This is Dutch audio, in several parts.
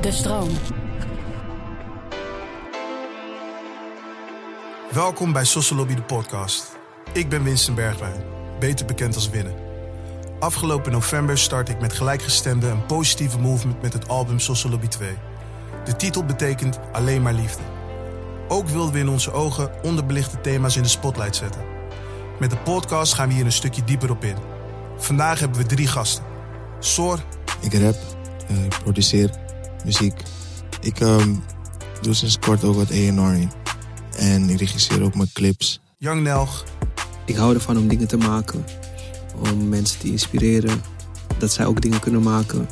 De stroom. Welkom bij Lobby de podcast. Ik ben Winston Bergwijn, beter bekend als Winnen. Afgelopen november start ik met gelijkgestemden een positieve movement met het album Lobby 2. De titel betekent alleen maar liefde. Ook wilden we in onze ogen onderbelichte thema's in de spotlight zetten. Met de podcast gaan we hier een stukje dieper op in. Vandaag hebben we drie gasten. Soor. Ik rap, uh, produceer muziek. Ik um, doe sinds kort ook wat A&R in. En ik regisseer ook mijn clips. Young Nelg. Ik hou ervan om dingen te maken. Om mensen te inspireren. Dat zij ook dingen kunnen maken.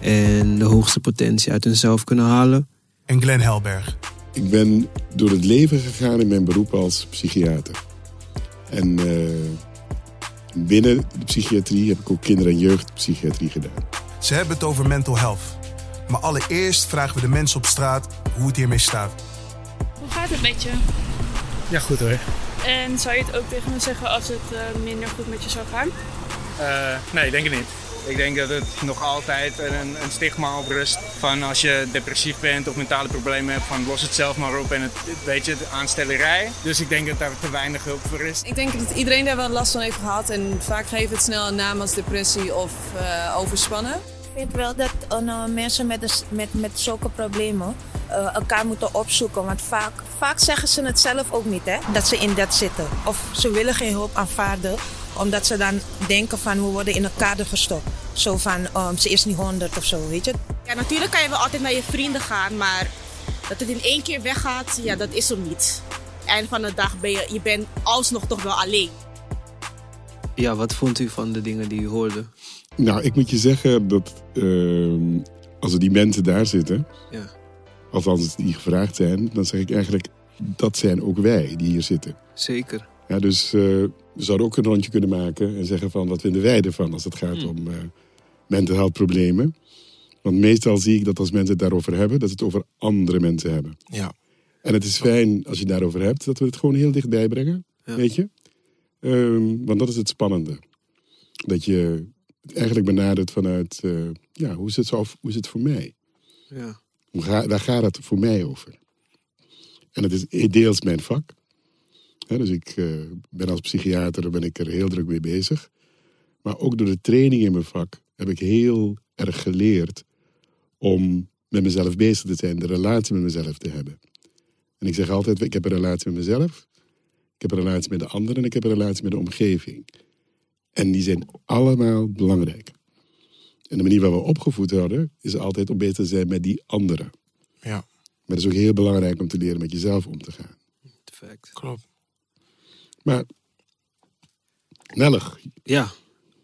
En de hoogste potentie uit hunzelf kunnen halen. En Glenn Helberg. Ik ben door het leven gegaan in mijn beroep als psychiater. En uh, binnen de psychiatrie heb ik ook kinder- en jeugdpsychiatrie gedaan. Ze hebben het over mental health. Maar allereerst vragen we de mensen op straat hoe het hiermee staat. Hoe gaat het met je? Ja, goed hoor. En zou je het ook tegen me zeggen als het uh, minder goed met je zou gaan? Uh, nee, denk ik niet. Ik denk dat het nog altijd een, een, stigma op rust van als je depressief bent of mentale problemen hebt, van los het zelf maar op en het, weet je, de aanstellerij. Dus ik denk dat daar te weinig hulp voor is. Ik denk dat iedereen daar wel last van heeft gehad en vaak geeft het snel een naam als depressie of uh, overspannen. Vind wel dat uh, mensen met, met, met zulke problemen uh, elkaar moeten opzoeken. Want vaak, vaak zeggen ze het zelf ook niet, hè, dat ze in dat zitten. Of ze willen geen hulp aanvaarden, omdat ze dan denken van we worden in een kader gestopt. Zo van um, ze is niet honderd of zo, weet je. Ja, natuurlijk kan je wel altijd naar je vrienden gaan, maar dat het in één keer weggaat, ja, dat is er niet. Einde van de dag ben je, je bent alsnog toch wel alleen. Ja, wat vond u van de dingen die u hoorde? Nou, ik moet je zeggen dat uh, als er die mensen daar zitten, ja. althans die gevraagd zijn, dan zeg ik eigenlijk dat zijn ook wij die hier zitten. Zeker. Ja, dus uh, we zouden ook een rondje kunnen maken en zeggen van wat vinden wij ervan als het gaat hmm. om uh, mental health problemen. Want meestal zie ik dat als mensen het daarover hebben, dat ze het over andere mensen hebben. Ja. En het is fijn als je het daarover hebt, dat we het gewoon heel dichtbij brengen, ja. weet je. Um, want dat is het spannende. Dat je het eigenlijk benadert vanuit, uh, ja, hoe is, het zo, hoe is het voor mij? Ja. Hoe ga, daar gaat het voor mij over. En het is deels mijn vak. He, dus ik uh, ben als psychiater, ben ik er heel druk mee bezig. Maar ook door de training in mijn vak heb ik heel erg geleerd om met mezelf bezig te zijn, de relatie met mezelf te hebben. En ik zeg altijd, ik heb een relatie met mezelf, heb een relatie met de anderen en ik heb een relatie met de omgeving. En die zijn allemaal belangrijk. En de manier waarop we opgevoed worden, is altijd om beter te zijn met die anderen. Ja. Maar het is ook heel belangrijk om te leren met jezelf om te gaan. Perfect. Klopt. Maar, Nellig. Ja.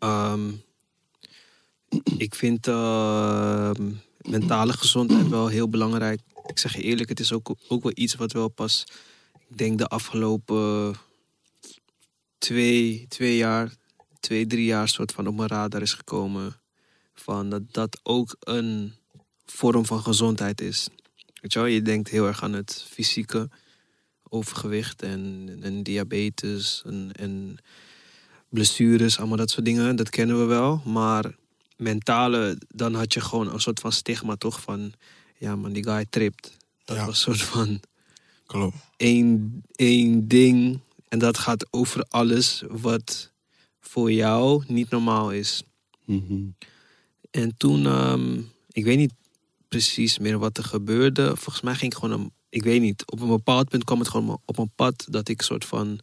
Um, ik vind uh, mentale gezondheid wel heel belangrijk. Ik zeg je eerlijk, het is ook, ook wel iets wat wel pas, ik denk de afgelopen twee, twee jaar, twee, drie jaar soort van op mijn radar is gekomen. Van dat dat ook een vorm van gezondheid is. Weet je wel, je denkt heel erg aan het fysieke overgewicht en, en diabetes en, en blessures, allemaal dat soort dingen. Dat kennen we wel. Maar mentale, dan had je gewoon een soort van stigma toch van... Ja man, die guy tript. Dat Ja. was een soort van Klopt. één, één ding. En dat gaat over alles wat voor jou niet normaal is. Mhm. En toen, ehm, ik weet niet precies meer wat er gebeurde. Volgens mij ging ik gewoon, een, ik weet niet, op een bepaald punt kwam het gewoon op een pad dat ik soort van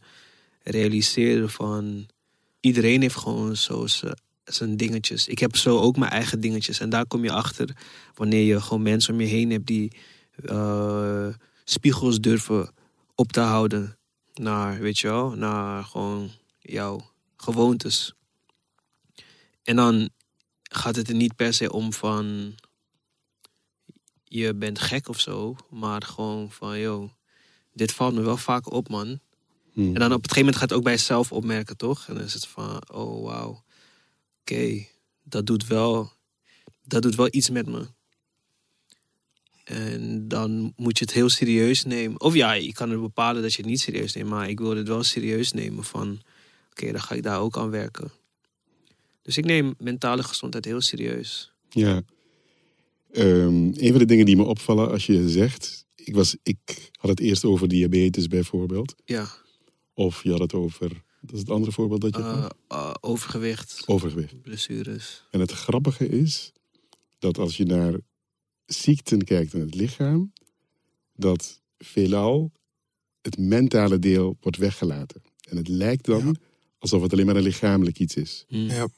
realiseerde van iedereen heeft gewoon zo zijn dingetjes. Ik heb zo ook mijn eigen dingetjes. En daar kom je achter wanneer je gewoon mensen om je heen hebt die eh, spiegels durven op te houden naar, weet je wel, naar gewoon jouw gewoontes. En dan gaat het er niet per se om van je bent gek of zo, maar gewoon van yo, dit valt me wel vaak op, man. Mhm. En dan op het gegeven moment gaat het ook bij jezelf opmerken, toch? En dan is het van, oh wauw, oké, dat doet wel, dat doet wel iets met me. En dan moet je het heel serieus nemen. Of ja, je kan er bepalen dat je het niet serieus neemt, maar ik wil het wel serieus nemen van, oké, dan ga ik daar ook aan werken. Dus ik neem mentale gezondheid heel serieus. Ja. Ehm, een van de dingen die me opvallen als je zegt... Ik, was, ik had het eerst over diabetes bijvoorbeeld. Ja. Of je had het over... Dat is het andere voorbeeld dat je had? eh, overgewicht, Overgewicht. blessures. En het grappige is dat als je naar ziekten kijkt in het lichaam, dat veelal het mentale deel wordt weggelaten. En het lijkt dan alsof het alleen maar een lichamelijk iets is. Mm. Ja.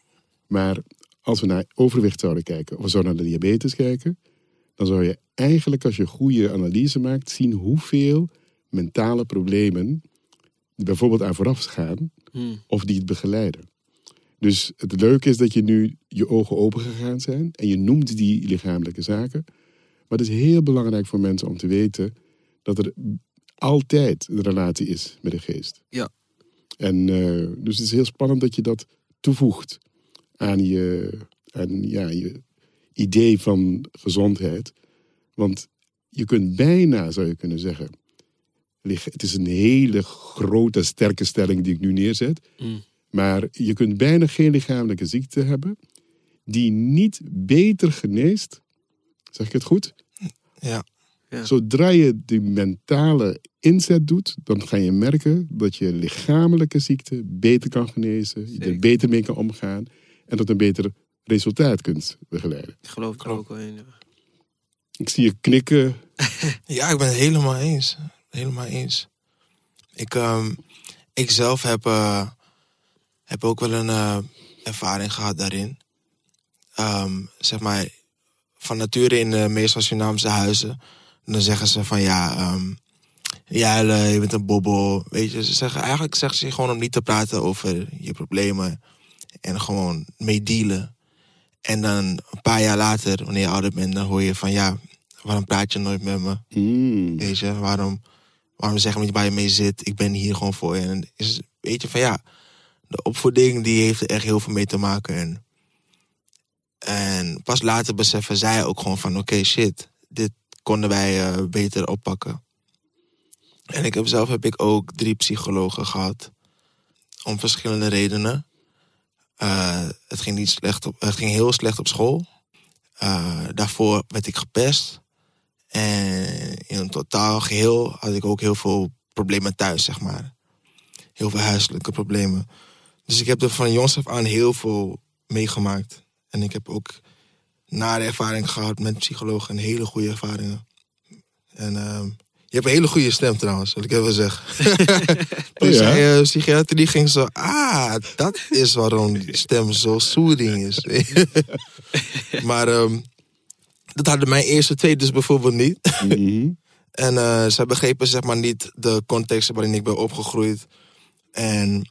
Maar als we naar overwicht zouden kijken, of we zouden naar de diabetes kijken, dan zou je eigenlijk, als je een goede analyse maakt, zien hoeveel mentale problemen bijvoorbeeld aan vooraf gaan, Mm. of die het begeleiden. Dus het leuke is dat je nu je ogen open gegaan zijn en je noemt die lichamelijke zaken. Maar het is heel belangrijk voor mensen om te weten dat er altijd een relatie is met de geest. Ja. En eh, dus het is heel spannend dat je dat toevoegt aan je, aan, ja, je idee van gezondheid. Want je kunt bijna, zou je kunnen zeggen, het is een hele grote, sterke stelling die ik nu neerzet. Mm. Maar je kunt bijna geen lichamelijke ziekte hebben die niet beter geneest. Zeg ik het goed? Ja. Ja. Zodra je die mentale inzet doet, dan ga je merken dat je lichamelijke ziekte beter kan genezen, je er beter mee kan omgaan en tot een beter resultaat kunt begeleiden. Ik geloof er ook wel in. ja. Ik zie je knikken. Ja, ik ben het helemaal eens. Helemaal eens. Ik, ehm, ik zelf heb, eh, heb ook wel een eh, ervaring gehad daarin. Ehm, zeg maar, van nature in de meestal Surinaamse huizen. Dan zeggen ze van ja, ehm ja, je bent een bobbel. Weet je, ze zeggen, eigenlijk zeggen ze gewoon om niet te praten over je problemen. En gewoon mee dealen. En dan een paar jaar later, wanneer je ouder bent, dan hoor je van ja, waarom praat je nooit met me? Hmm. Weet je, waarom, waarom zeg je niet waar je mee zit? Ik ben hier gewoon voor je. En is, weet je, van ja, de opvoeding die heeft er echt heel veel mee te maken. En, en pas later beseffen zij ook gewoon van oké, shit, dit konden wij eh, beter oppakken. En ik zelf heb ik ook drie psychologen gehad. Om verschillende redenen. Eh, het, ging niet slecht op, het ging heel slecht op school. Eh, daarvoor werd ik gepest. En in een totaal geheel had ik ook heel veel problemen thuis, zeg maar. Heel veel huiselijke problemen. Dus ik heb er van jongs af aan heel veel meegemaakt. En ik heb ook nare ervaring gehad met psychologen en hele goede ervaringen. En ehm, je hebt een hele goede stem trouwens, wil ik even zeggen. dus ja? eh, psychiater die ging zo, ah, dat is waarom die stem zo soothing is. maar ehm, dat hadden mijn eerste twee dus bijvoorbeeld niet. Mhm. En eh, zij begrepen zeg maar niet de context waarin ik ben opgegroeid. En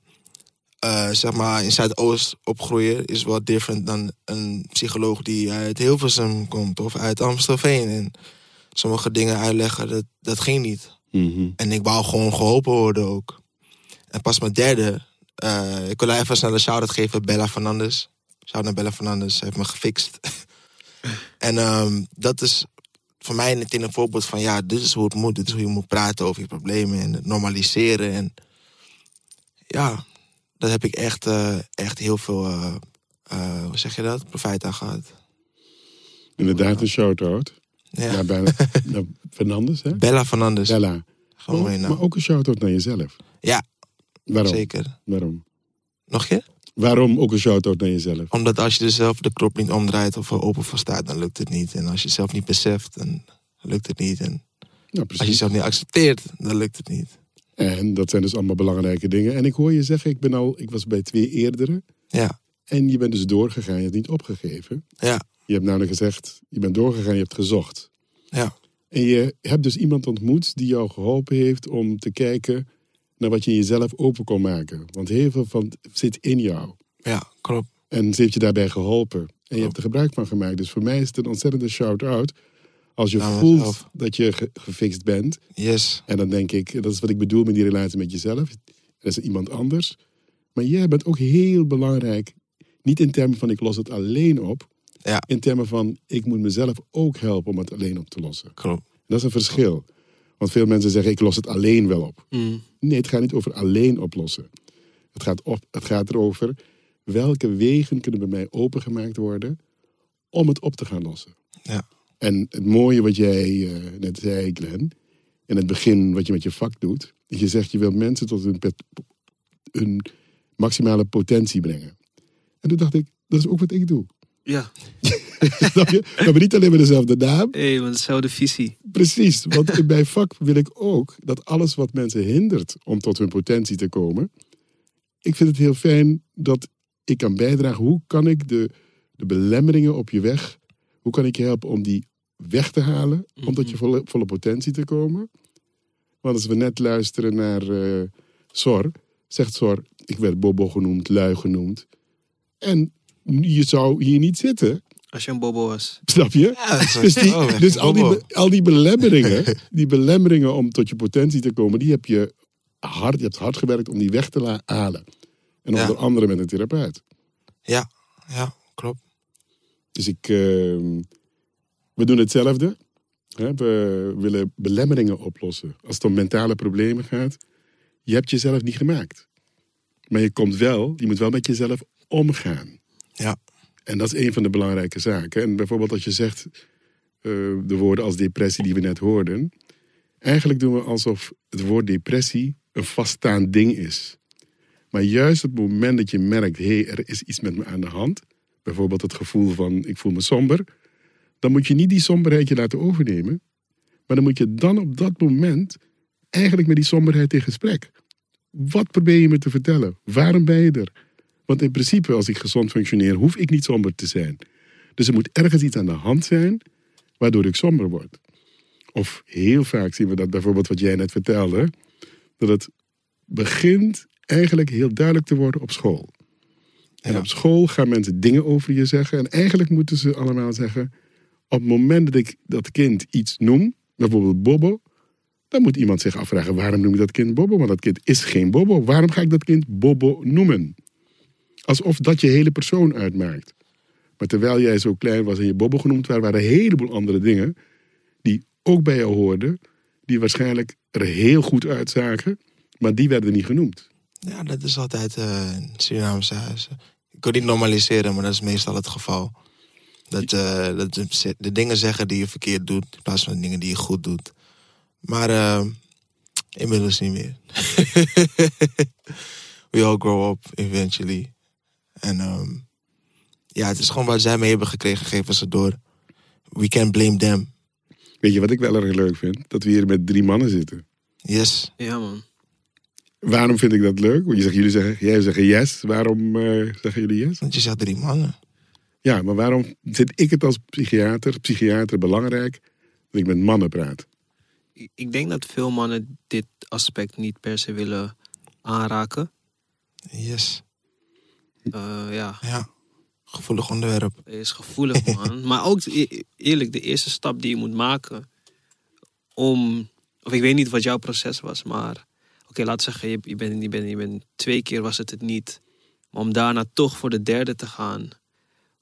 eh, zeg maar in Zuidoost opgroeien is wat different dan een psycholoog die uit Hilversum komt of uit Amstelveen. En sommige dingen uitleggen, dat, dat ging niet. Mhm. En ik wou gewoon geholpen worden ook. En pas mijn derde, eh, ik wil even snel een shout-out geven, Bella Fernandes. Shout naar Bella Fernandes, ze heeft me gefixt. en ehm, dat is voor mij meteen een voorbeeld van, ja, dit is hoe het moet. Dit is hoe je moet praten over je problemen en het normaliseren. En ja, daar heb ik echt, eh, echt heel veel, eh, eh, hoe zeg je dat, profijt aan gehad. Inderdaad, een shout-out. Ja. Naar, Bella- naar Fernandes, hè? Bella Fernandes. Bella. Gewoon Maar, maar ook een shout-out naar jezelf. Ja, Waarom? zeker. Waarom? Nog een keer? Waarom ook een shout-out naar jezelf? Omdat als je er zelf de knop niet omdraait of er open voor staat, dan lukt het niet. En als je zelf niet beseft, dan lukt het niet. En Ja, als je jezelf niet accepteert, dan lukt het niet. En dat zijn dus allemaal belangrijke dingen. En ik hoor je zeggen, ik, ben al, ik was bij twee eerdere. Ja, En je bent dus doorgegaan, je hebt niet opgegeven. ja, Je hebt namelijk gezegd, je bent doorgegaan, je hebt gezocht. ja. En je hebt dus iemand ontmoet die jou geholpen heeft om te kijken naar wat je in jezelf open kon maken. Want heel veel van zit in jou. Ja, klopt. En ze heeft je daarbij geholpen. En je hebt er gebruik van gemaakt. Dus voor mij is het een ontzettende shout-out. Als je voelt mezelf. dat je ge- gefixt bent. Yes. En dan denk ik, dat is wat ik bedoel met die relatie met jezelf. Er is iemand anders. Maar jij bent ook heel belangrijk. Niet in termen van ik los het alleen op. Ja. In termen van ik moet mezelf ook helpen om het alleen op te lossen. Klopt. Dat is een verschil. Want veel mensen zeggen ik los het alleen wel op. Mm. Nee, het gaat niet over alleen oplossen. Het gaat, op, het gaat erover welke wegen kunnen bij mij opengemaakt worden om het op te gaan lossen. Ja. En het mooie wat jij eh, net zei, Glenn, in het begin wat je met je vak doet, dat je zegt je wilt mensen tot hun, maximale potentie brengen. En toen dacht ik, dat is ook wat ik doe. Ja, Snap je? We hebben niet alleen maar dezelfde naam. hey, want dezelfde visie. Precies, want in mijn vak wil ik ook dat alles wat mensen hindert om tot hun potentie te komen. Ik vind het heel fijn dat ik kan bijdragen. Hoe kan ik de, de belemmeringen op je weg, hoe kan ik je helpen om die weg te halen, om tot je volle, volle potentie te komen? Want als we net luisteren naar eh, Sor, zegt Sor, ik werd Bobo genoemd, lui genoemd. En je zou hier niet zitten, Als je een bobo was. snap je? Ja, Dus, die, oh, dus al, die, al die belemmeringen, die belemmeringen om tot je potentie te komen, die heb je hard, je hebt hard gewerkt om die weg te halen. En Ja. onder andere met een therapeut. Ja, ja, klopt. Dus ik, ehm, we doen hetzelfde. We willen belemmeringen oplossen. Als het om mentale problemen gaat, je hebt jezelf niet gemaakt. Maar je komt wel, je moet wel met jezelf omgaan. Ja. En dat is een van de belangrijke zaken. En bijvoorbeeld als je zegt eh, de woorden als depressie die we net hoorden. Eigenlijk doen we alsof het woord depressie een vaststaand ding is. Maar juist op het moment dat je merkt, hé, hey, er is iets met me aan de hand. Bijvoorbeeld het gevoel van, ik voel me somber. Dan moet je niet die somberheid je laten overnemen. Maar dan moet je dan op dat moment eigenlijk met die somberheid in gesprek. Wat probeer je me te vertellen? Waarom ben je er? Want in principe, als ik gezond functioneer, hoef ik niet somber te zijn. Dus er moet ergens iets aan de hand zijn waardoor ik somber word. Of heel vaak zien we dat bijvoorbeeld wat jij net vertelde, dat het begint eigenlijk heel duidelijk te worden op school. En Ja. op school gaan mensen dingen over je zeggen. En eigenlijk moeten ze allemaal zeggen: op het moment dat ik dat kind iets noem, bijvoorbeeld Bobo, dan moet iemand zich afvragen: waarom noem ik dat kind Bobo? Want dat kind is geen Bobo. Waarom ga ik dat kind Bobo noemen? Alsof dat je hele persoon uitmaakt. Maar terwijl jij zo klein was en je Bobo genoemd werd, waren een heleboel andere dingen die ook bij jou hoorden, die waarschijnlijk er heel goed uitzagen, maar die werden niet genoemd. Ja, dat is altijd in Surinaamse huizen. Ik kan niet normaliseren, maar dat is meestal het geval. Dat, eh, dat de, de dingen zeggen die je verkeerd doet, in plaats van de dingen die je goed doet. Maar eh, inmiddels niet meer. We all grow up eventually. En ehm, ja, het is gewoon wat zij mee hebben gekregen, geven ze door. We can blame them. Weet je wat ik wel erg leuk vind? Dat we hier met drie mannen zitten. Yes. Ja, man. Waarom vind ik dat leuk? Want je zegt, jullie zeggen, jij zegt yes. Waarom eh, zeggen jullie yes? Want je zegt drie mannen. Ja, maar waarom vind ik het als psychiater, psychiater belangrijk dat ik met mannen praat? Ik- Ik denk dat veel mannen dit aspect niet per se willen aanraken. Yes. Eh, ja, Ja. Gevoelig onderwerp. het is gevoelig, man. maar ook e- eerlijk, de eerste stap die je moet maken om. Of ik weet niet wat jouw proces was, maar. Oké, we zeggen, je, je, bent, je, bent, je bent twee keer was het het niet. Maar om daarna toch voor de derde te gaan.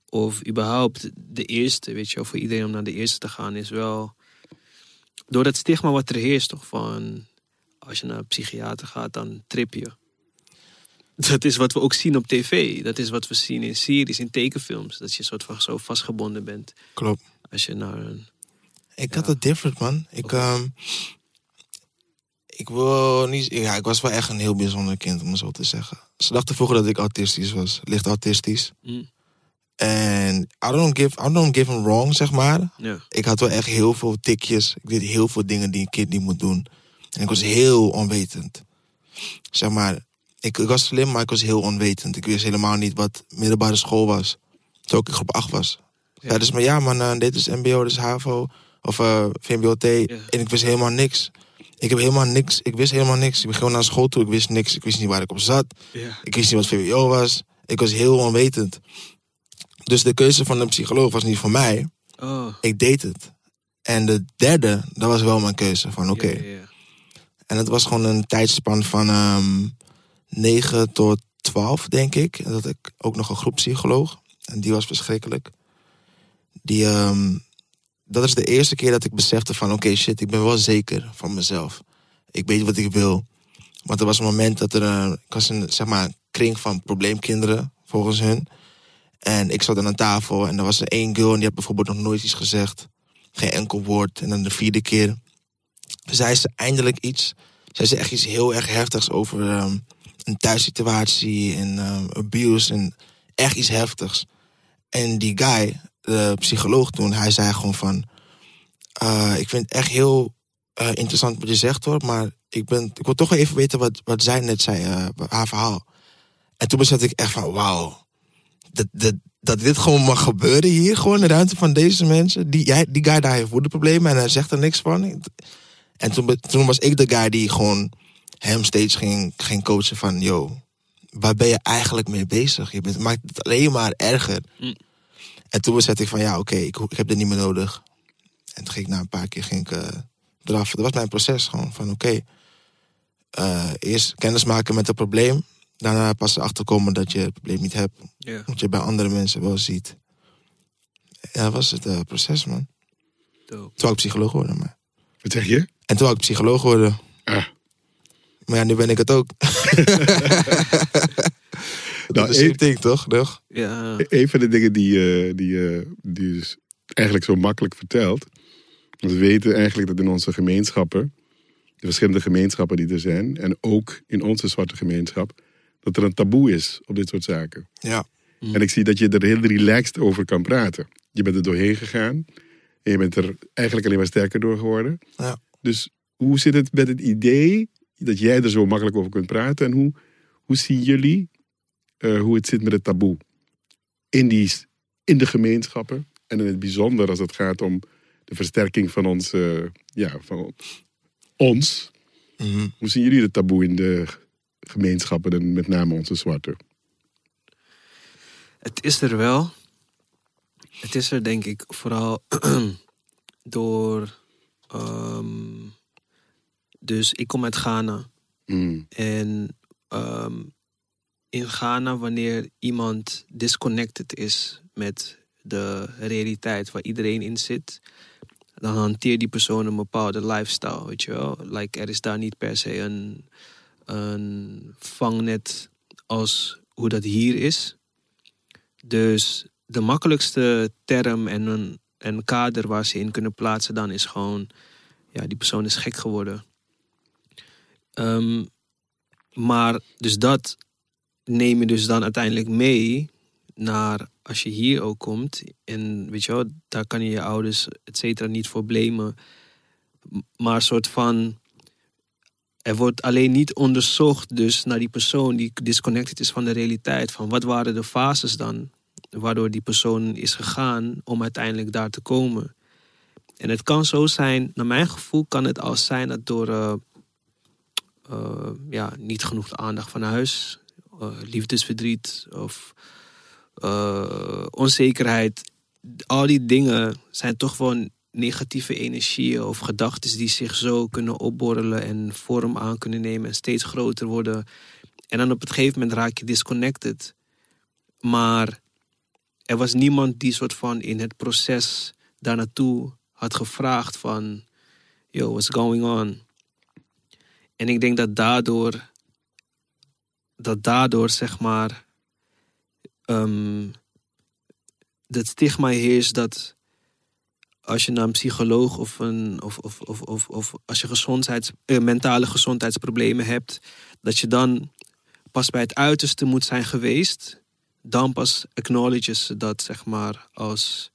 Of überhaupt de eerste, weet je voor iedereen om naar de eerste te gaan is wel. Door dat stigma wat er heerst, toch van. Als je naar een psychiater gaat, dan trip je. Dat is wat we ook zien op tv. Dat is wat we zien in series, in tekenfilms. Dat je soort van zo vastgebonden bent. Klopt. Als je naar een. Ik Ja. had het different, man. Ik, ehm, ik wil niet... Ja, ik was wel echt een heel bijzonder kind, om het zo te zeggen. Ze dachten vroeger dat ik autistisch was. Licht autistisch. Mm, En I don't give, I don't give wrong, zeg maar. ja. Ik had wel echt heel veel tikjes. Ik deed heel veel dingen die een kind niet moet doen. En ik was heel onwetend. Zeg maar, ik, ik was slim, maar ik was heel onwetend. Ik wist helemaal niet wat middelbare school was. Toen ik in groep 8 was. Ja. Ja, dus maar ja man, eh, dit is mbo, dit is havo. Of eh VMBO-T. En ik wist helemaal niks. Ik heb helemaal niks. Ik wist helemaal niks. Ik ben gewoon naar school toe. Ik wist niks. Ik wist niet waar ik op zat. Ja. Ik wist niet wat VWO was. Ik was heel onwetend. Dus de keuze van de psycholoog was niet voor mij. Oh. Ik deed het. En de derde, dat was wel mijn keuze. Van oké. En het was gewoon een tijdspan van ehm 9 tot 12, denk ik. En dat ik ook nog een groeppsycholoog. En die was verschrikkelijk. Die, ehm, dat is de eerste keer dat ik besefte van... oké, shit, ik ben wel zeker van mezelf. Ik weet wat ik wil. Want er was een moment dat er... eh, ik was in zeg maar, een kring van probleemkinderen, volgens hun. En ik zat aan een tafel en er was er één girl... en die had bijvoorbeeld nog nooit iets gezegd geen enkel woord. En dan de vierde keer zei ze eindelijk iets. Zei ze echt iets heel erg heftigs over ehm, een thuissituatie en ehm, abuse en echt iets heftigs. En die guy, de psycholoog toen, hij zei gewoon van... eh, ik vind het echt heel eh, interessant wat je zegt hoor, maar ik, ben, ik wil toch even weten wat, wat zij net zei, eh, haar verhaal. En toen besefte ik echt van, wauw, dat, dat, dat dit gewoon mag gebeuren hier, gewoon in de ruimte van deze mensen. Die, jij, die guy daar heeft woedeproblemen en hij zegt er niks van. En toen, toen was ik de guy die gewoon hem steeds ging, ging coachen van, yo, waar ben je eigenlijk mee bezig? Je bent, maakt het alleen maar erger. Mm. En toen besefte ik van, ja, oké, ik, ik heb dit niet meer nodig. En toen ging ik na een paar keer ging ik, eh, eraf. Dat was mijn proces gewoon van, oké, eh, eerst kennis maken met het probleem. Daarna pas erachter komen dat je het probleem niet hebt. Ja. Wat je bij andere mensen wel ziet. Ja, dat was het eh, proces, man. Dope. Toen wou ik psycholoog worden, maar... Wat zeg je? En toen wou ik psycholoog worden. Ah. Maar ja, nu ben ik het ook. dat Nou, is een één- ding, toch? toch? Ja. Een van de dingen die, eh, die, eh, die is eigenlijk zo makkelijk vertelt. Want we weten eigenlijk dat in onze gemeenschappen, de verschillende gemeenschappen die er zijn, en ook in onze zwarte gemeenschap, dat er een taboe is op dit soort zaken. Ja. En ik zie dat je er heel relaxed over kan praten. Je bent er doorheen gegaan en je bent er eigenlijk alleen maar sterker door geworden. Ja. Dus hoe zit het met het idee dat jij er zo makkelijk over kunt praten? En hoe, hoe zien jullie eh, hoe het zit met het taboe? In, die, in de gemeenschappen en in het bijzonder als het gaat om de versterking van ons, ja, van ons. Mhm. Hoe zien jullie het taboe in de gemeenschappen en met name onze zwarte? Het is er wel. Het is er denk ik vooral door. ehm, dus ik kom uit Ghana. Mm, En ehm, in Ghana, wanneer iemand disconnected is met de realiteit waar iedereen in zit, dan hanteert die persoon een bepaalde lifestyle, weet je wel. Like, er is daar niet per se een, een vangnet als hoe dat hier is. Dus de makkelijkste term en een, kader waar ze in kunnen plaatsen dan is gewoon, ja, die persoon is gek geworden. Ehm, maar dus dat neem je dus dan uiteindelijk mee naar als je hier ook komt. En weet je wel, daar kan je je ouders, et cetera, niet voor blamen. Maar een soort van. Er wordt alleen niet onderzocht dus naar die persoon die disconnected is van de realiteit. Van wat waren de fases dan waardoor die persoon is gegaan om uiteindelijk daar te komen. En het kan zo zijn, naar mijn gevoel kan het al zijn dat door eh, eh, ja, niet genoeg aandacht van huis, eh, liefdesverdriet of onzekerheid. Al die dingen zijn toch gewoon negatieve energieën of gedachten die zich zo kunnen opborrelen en vorm aan kunnen nemen en steeds groter worden. En dan op het gegeven moment raak je disconnected. Maar er was niemand die soort van in het proces daar naartoe had gevraagd van, yo, what's going on? En ik denk dat daardoor, dat daardoor zeg maar, ehm het stigma heerst dat als je naar een psycholoog of, een, of, of, of, of, of als je gezondheids, eh, mentale gezondheidsproblemen hebt, dat je dan pas bij het uiterste moet zijn geweest. Dan pas acknowledges ze dat, zeg maar, als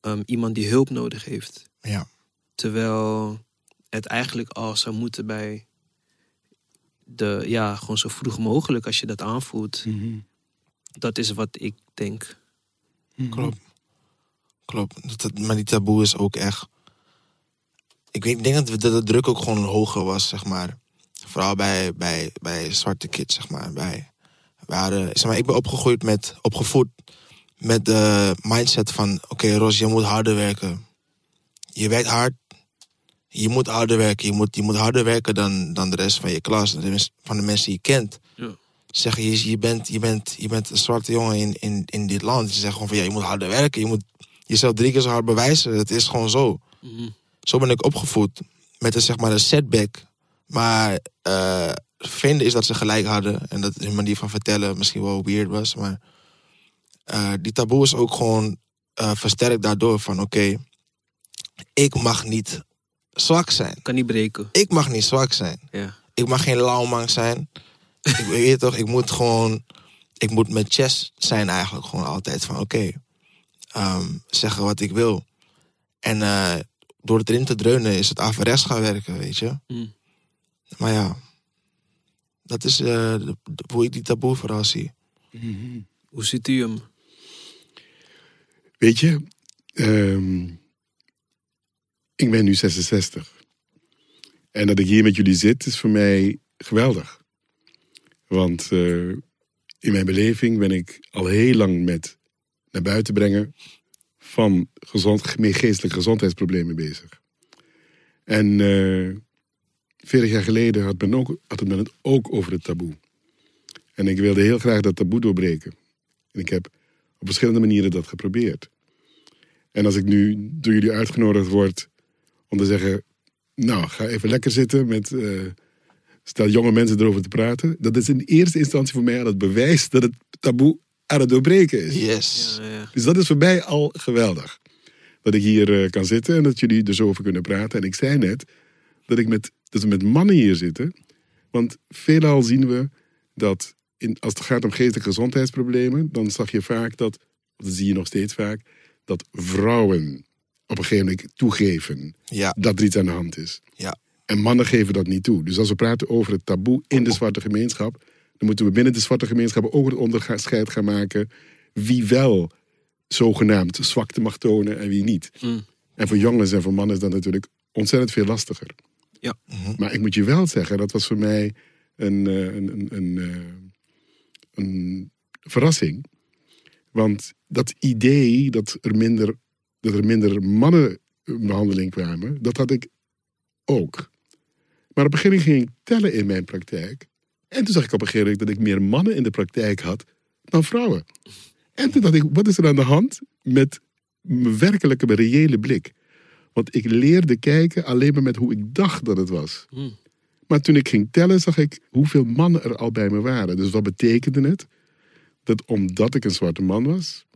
ehm, iemand die hulp nodig heeft. Ja. Terwijl het eigenlijk al zou moeten bij de, ja, gewoon zo vroeg mogelijk als je dat aanvoelt. Dat is wat ik denk. Klopt. Klopt. Dat, maar die taboe is ook echt. Ik, weet, ik denk dat, de druk ook gewoon hoger was, zeg maar. Vooral bij, bij, bij zwarte kids, zeg maar. Bij, we hadden, zeg maar. Ik ben opgegroeid met, opgevoed met de mindset van: oké, Ros, je moet harder werken. Je werkt hard. Je moet harder werken. Je moet, je moet harder werken dan, dan de rest van je klas, van de mensen die je kent. Ja. Zeggen je, je, bent, je, bent, je bent een zwarte jongen in, in, in dit land. Ze zeggen gewoon van ja, je moet harder werken. Je moet jezelf drie keer zo hard bewijzen. Het is gewoon zo. Mhm. Zo ben ik opgevoed. Met een, zeg maar, een setback. Maar eh vinden is dat ze gelijk hadden. En dat hun manier van vertellen misschien wel weird was. Maar eh, die taboe is ook gewoon eh, versterkt daardoor. Van oké, ik mag niet zwak zijn. Kan niet breken. Ik mag niet zwak zijn. Ja. Ik mag geen lauwman zijn. ik weet toch, ik moet gewoon, ik moet met chess zijn eigenlijk gewoon altijd van oké, ehm, zeggen wat ik wil. En eh, door het erin te dreunen is het averechts gaan werken, weet je. Mm. Maar ja, dat is eh, de- de- hoe ik die taboe vooral zie. Hoe ziet u hem? Weet je, ehm, ik ben nu 66. En dat ik hier met jullie zit is voor mij geweldig. Want eh, in mijn beleving ben ik al heel lang met naar buiten brengen van gezond, geestelijke gezondheidsproblemen bezig. En eh 40 jaar geleden had men, ook, had men het ook over het taboe. En ik wilde heel graag dat taboe doorbreken. En ik heb op verschillende manieren dat geprobeerd. En als ik nu door jullie uitgenodigd word om te zeggen... nou, ga even lekker zitten met... eh, stel jonge mensen erover te praten. Dat is in eerste instantie voor mij al het bewijs dat het taboe aan het doorbreken is. Yes. Ja, ja. Dus dat is voor mij al geweldig. Dat ik hier eh, kan zitten en dat jullie er zo over kunnen praten. En ik zei net dat, ik met, dat we met mannen hier zitten. Want veelal zien we dat in, als het gaat om geestelijke gezondheidsproblemen, dan zag je vaak dat, dat zie je nog steeds vaak, dat vrouwen op een gegeven moment toegeven Ja, dat er iets aan de hand is. ja. En mannen geven dat niet toe. Dus als we praten over het taboe in de zwarte gemeenschap, dan moeten we binnen de zwarte gemeenschap ook het onderscheid gaan maken wie wel zogenaamd zwakte mag tonen en wie niet. Mm. En voor jongens en voor mannen is dat natuurlijk ontzettend veel lastiger. Ja. Maar ik moet je wel zeggen, dat was voor mij een, eh, een, een, een, eh, een verrassing. Want dat idee dat er minder, dat er minder mannen in behandeling kwamen, dat had ik ook. Maar op gegeven moment ging ik tellen in mijn praktijk. En toen zag ik op een gegeven moment dat ik meer mannen in de praktijk had dan vrouwen. En toen dacht ik, wat is er aan de hand met mijn werkelijke, mijn reële blik? Want ik leerde kijken alleen maar met hoe ik dacht dat het was. Mm. Maar toen ik ging tellen, zag ik hoeveel mannen er al bij me waren. Dus wat betekende het? Dat omdat ik een zwarte man was,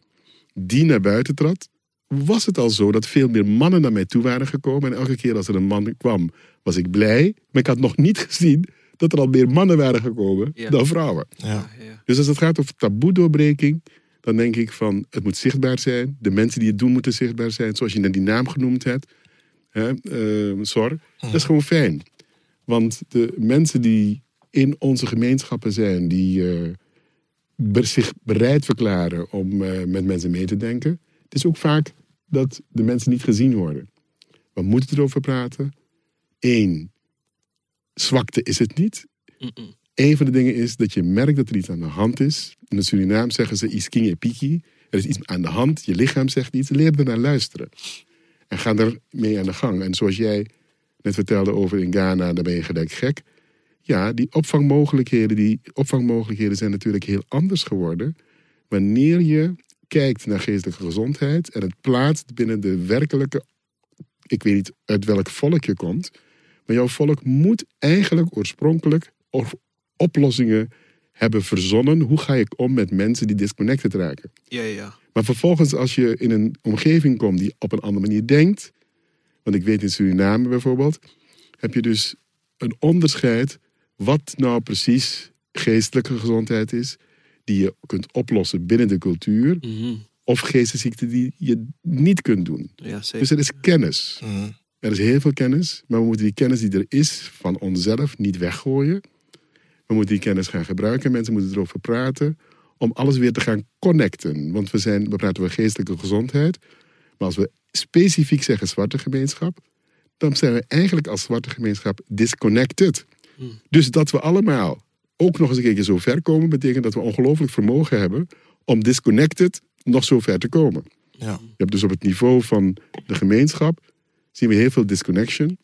die naar buiten trad, was het al zo dat veel meer mannen naar mij toe waren gekomen. En elke keer als er een man kwam, was ik blij. Maar ik had nog niet gezien dat er al meer mannen waren gekomen Ja. dan vrouwen. Ja. Ja. Dus als het gaat over taboe-doorbreking, dan denk ik van het moet zichtbaar zijn. De mensen die het doen moeten zichtbaar zijn, zoals je net die naam genoemd hebt. Hè, eh, Sor. Dat is gewoon fijn. Want de mensen die in onze gemeenschappen zijn, die eh, zich bereid verklaren om eh, met mensen mee te denken. Het is ook vaak dat de mensen niet gezien worden. We moeten erover praten. Eén, zwakte is het niet. Een van de dingen is dat je merkt dat er iets aan de hand is. In de Surinaam zeggen ze iskinge piki. Er is iets aan de hand, je lichaam zegt iets. Leer er naar luisteren. En ga er mee aan de gang. En zoals jij net vertelde over in Ghana, daar ben je gelijk gek. Ja, die opvangmogelijkheden, die opvangmogelijkheden zijn natuurlijk heel anders geworden. Wanneer je kijkt naar geestelijke gezondheid en het plaatst binnen de werkelijke. Ik weet niet uit welk volk je komt. Maar jouw volk moet eigenlijk oorspronkelijk of oplossingen hebben verzonnen. Hoe ga ik om met mensen die disconnected raken? Ja, ja. Maar vervolgens, als je in een omgeving komt die op een andere manier denkt. Want ik weet in Suriname bijvoorbeeld. Heb je dus een onderscheid. wat nou precies geestelijke gezondheid is. die je kunt oplossen binnen de cultuur. Mhm. of geestesziekten die je niet kunt doen. Ja, zeker. Dus er is kennis. Mhm. Er is heel veel kennis, maar we moeten die kennis die er is van onszelf niet weggooien. We moeten die kennis gaan gebruiken. Mensen moeten erover praten om alles weer te gaan connecten. Want we, zijn, we praten over geestelijke gezondheid. Maar als we specifiek zeggen zwarte gemeenschap, dan zijn we eigenlijk als zwarte gemeenschap disconnected. Dus dat we allemaal ook nog eens een keertje zo ver komen, betekent dat we ongelooflijk vermogen hebben om disconnected nog zo ver te komen. Ja. Je hebt dus op het niveau van de gemeenschap zien we heel veel disconnection.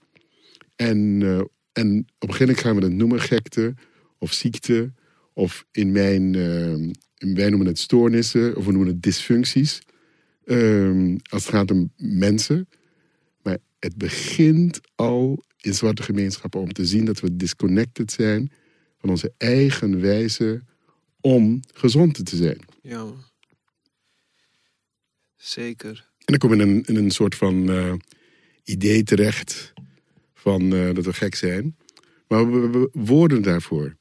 En, eh, en op een gegeven moment gaan we het noemen gekte of ziekte. Of in mijn, in- wij noemen het stoornissen of we noemen het dysfuncties. Ehm, als het gaat om mensen. Maar het begint al in zwarte gemeenschappen om te zien dat we disconnected zijn van onze eigen wijze om gezond te zijn. Ja. Zeker. En dan kom je in een, in een soort van eh, idee terecht van eh, dat we gek zijn. Maar we hebben woorden daarvoor.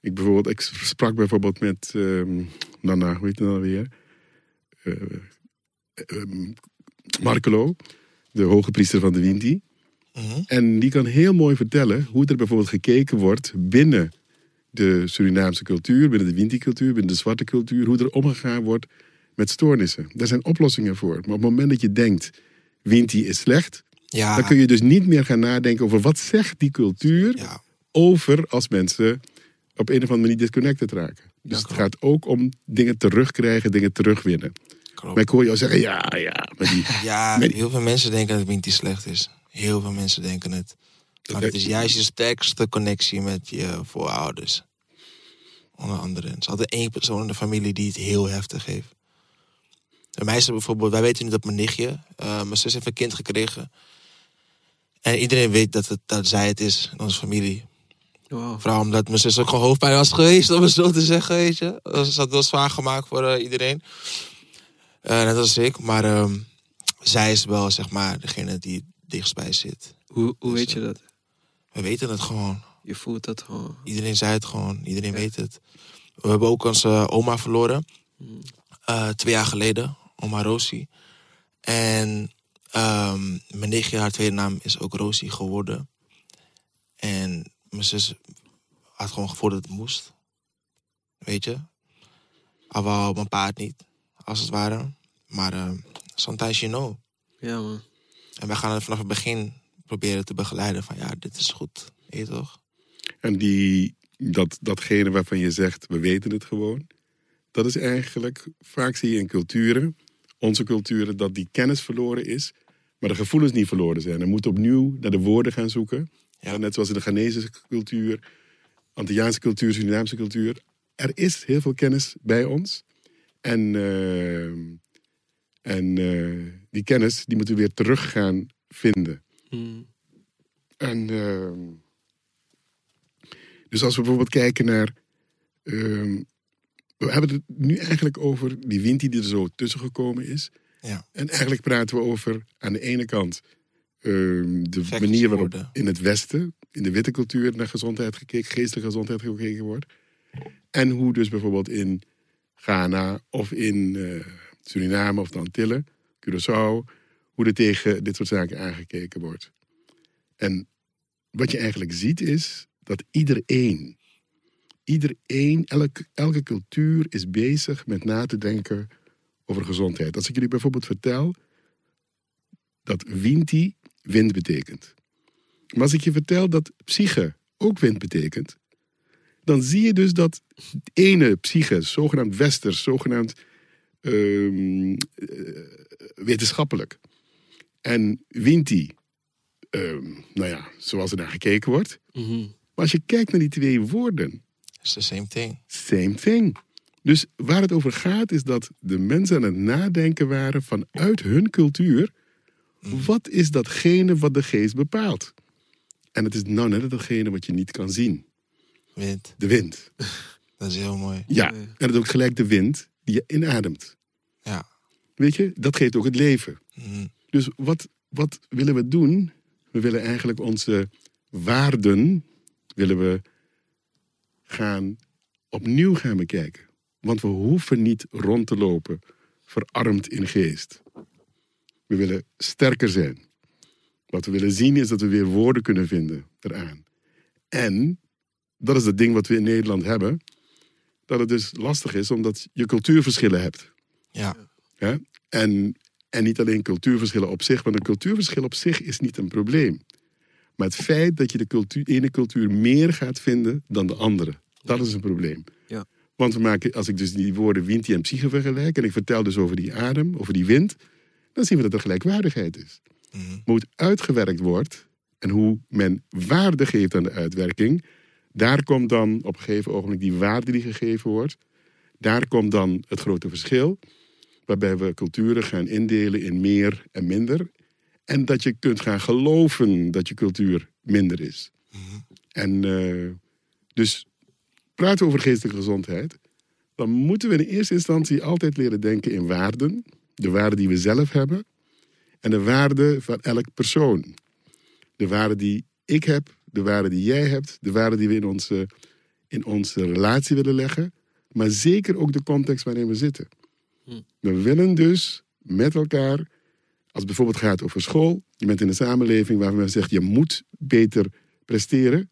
Ik, bijvoorbeeld, ik sprak bijvoorbeeld met ehm, Nana, hoe heet het nou weer? Eh, ehm, Markelo, de hoge priester van de Winti. Mhm. En die kan heel mooi vertellen hoe er bijvoorbeeld gekeken wordt binnen de Surinaamse cultuur, binnen de Winti-cultuur, binnen de zwarte cultuur, hoe er omgegaan wordt met stoornissen. Daar zijn oplossingen voor. Maar op het moment dat je denkt, Winti is slecht, Ja, dan kun je dus niet meer gaan nadenken over wat zegt die cultuur ja, over als mensen op een of andere manier disconnected raken. Dus Ja, het gaat ook om dingen terugkrijgen, dingen terugwinnen. klopt. Maar ik hoor jou zeggen, ja, ja, maar die, Ja, heel veel mensen denken dat Winti slecht is. Heel veel mensen denken het. Maar het is juist je sterkste connectie met je voorouders. Onder andere. Er is altijd één persoon in de familie die het heel heftig heeft. Is het bijvoorbeeld, wij weten nu dat mijn nichtje, eh, mijn zus heeft een kind gekregen. En iedereen weet dat, het, dat zij het is in onze familie. Wow. Vooral omdat mijn zus ook gewoon hoofdpijn was geweest, om het zo te zeggen, weet je. Dat is- dat was zwaar gemaakt voor eh, iedereen. Eh, net als ik, maar ehm, zij is wel, zeg maar, degene die het dichtst bij zit. Hoe, hoe Dus, weet je eh, dat? We weten het gewoon. Je voelt dat gewoon. Iedereen zei het gewoon. Iedereen weet het. We hebben ook onze oma verloren. eh, twee jaar geleden. Oma Rosie. En ehm, mijn nichtje, haar tweede naam is ook Rosie geworden. En mijn zus had gewoon gevoeld dat het moest. Weet je? Al wou mijn pa het niet, als het ware. Maar ehm sometimes you know. Ja, man. En wij gaan het vanaf het begin proberen te begeleiden. Van ja, dit is goed. Weet je toch? En die, dat, datgene waarvan je zegt, we weten het gewoon. Dat is eigenlijk, vaak zie je in culturen, onze culturen, dat die kennis verloren is. Maar de gevoelens niet verloren zijn. Er moet opnieuw naar de woorden gaan zoeken. Ja. Net zoals in de Ghanese cultuur, Antilliaanse cultuur, Surinaamse cultuur. Er is heel veel kennis bij ons. En, eh, en eh, die kennis, die moeten we weer terug gaan vinden. Mm. En ehm, dus als we bijvoorbeeld kijken naar. ehm, we hebben het nu eigenlijk over die wind die er zo tussen gekomen is. Ja. En eigenlijk praten we over aan de ene kant ehm, de manier waarop worden. in het Westen, in de witte cultuur, naar gezondheid gekeken, geestelijke gezondheid gekeken wordt. En hoe dus bijvoorbeeld in Ghana of in eh, Suriname of de Antillen, Curaçao, hoe er tegen dit soort zaken aangekeken wordt. En wat je eigenlijk ziet is dat iedereen, iedereen, elke, elke cultuur is bezig met na te denken over gezondheid. Als ik jullie bijvoorbeeld vertel dat winti wind betekent. Maar als ik je vertel dat psyche ook wind betekent, dan zie je dus dat ene psyche, zogenaamd westers, zogenaamd ehm, eh, wetenschappelijk, en winti, ehm, nou ja, zoals er naar gekeken wordt. Mhm. Maar als je kijkt naar die twee woorden, It's the same thing. same thing. Dus waar het over gaat is dat de mensen aan het nadenken waren vanuit hun cultuur. Wat is datgene wat de geest bepaalt? En het is nou net datgene wat je niet kan zien. Wind. De wind. Dat is heel mooi. Ja, en het is ook gelijk de wind die je inademt. Ja. Weet je, dat geeft ook het leven. Mhm. Dus wat, wat willen we doen? We willen eigenlijk onze waarden willen we gaan opnieuw gaan bekijken. Want we hoeven niet rond te lopen verarmd in geest. We willen sterker zijn. Wat we willen zien is dat we weer woorden kunnen vinden eraan. En dat is het ding wat we in Nederland hebben. Dat het dus lastig is omdat je cultuurverschillen hebt. Ja. En, en niet alleen cultuurverschillen op zich, want een cultuurverschil op zich is niet een probleem. Maar het feit dat je de cultuur, ene cultuur meer gaat vinden dan de andere, dat is een probleem. Want we maken, als ik dus die woorden winti en psyche vergelijk, en ik vertel dus over die adem, over die wind, dan zien we dat er gelijkwaardigheid is. Mhm. Maar hoe het uitgewerkt wordt en hoe men waarde geeft aan de uitwerking, daar komt dan op een gegeven ogenblik die waarde die gegeven wordt. Daar komt dan het grote verschil, waarbij we culturen gaan indelen in meer en minder. En dat je kunt gaan geloven dat je cultuur minder is. En eh, dus praten over geestelijke gezondheid, dan moeten we in eerste instantie altijd leren denken in waarden, de waarden die we zelf hebben. En de waarde van elk persoon. De waarde die ik heb, de waarde die jij hebt, de waarde die we in onze, in onze relatie willen leggen. Maar zeker ook de context waarin we zitten. Hm. We willen dus met elkaar, als het bijvoorbeeld gaat over school, je bent in een samenleving waar men zegt je moet beter presteren,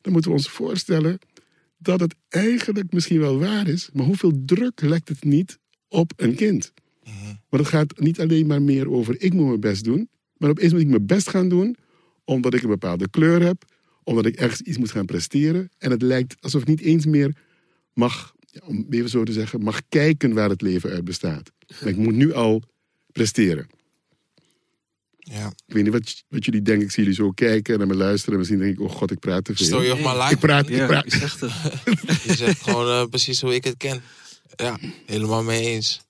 dan moeten we ons voorstellen dat het eigenlijk misschien wel waar is, maar hoeveel druk legt het niet op een kind? Maar het gaat niet alleen maar meer over ik moet mijn best doen, maar opeens moet ik mijn best gaan doen omdat ik een bepaalde kleur heb, omdat ik ergens iets moet gaan presteren. En het lijkt alsof ik niet eens meer mag, om even zo te zeggen, mag kijken waar het leven uit bestaat. Ik moet nu al presteren. Ja. Ik weet niet wat, wat jullie denken. Ik zie jullie zo kijken en naar me luisteren. En misschien denk ik, oh god, ik praat te veel. Stel je maar Ik praat, ik praat. ik zeg het. Je zegt gewoon eh, precies hoe ik het ken. Ja, helemaal mee eens.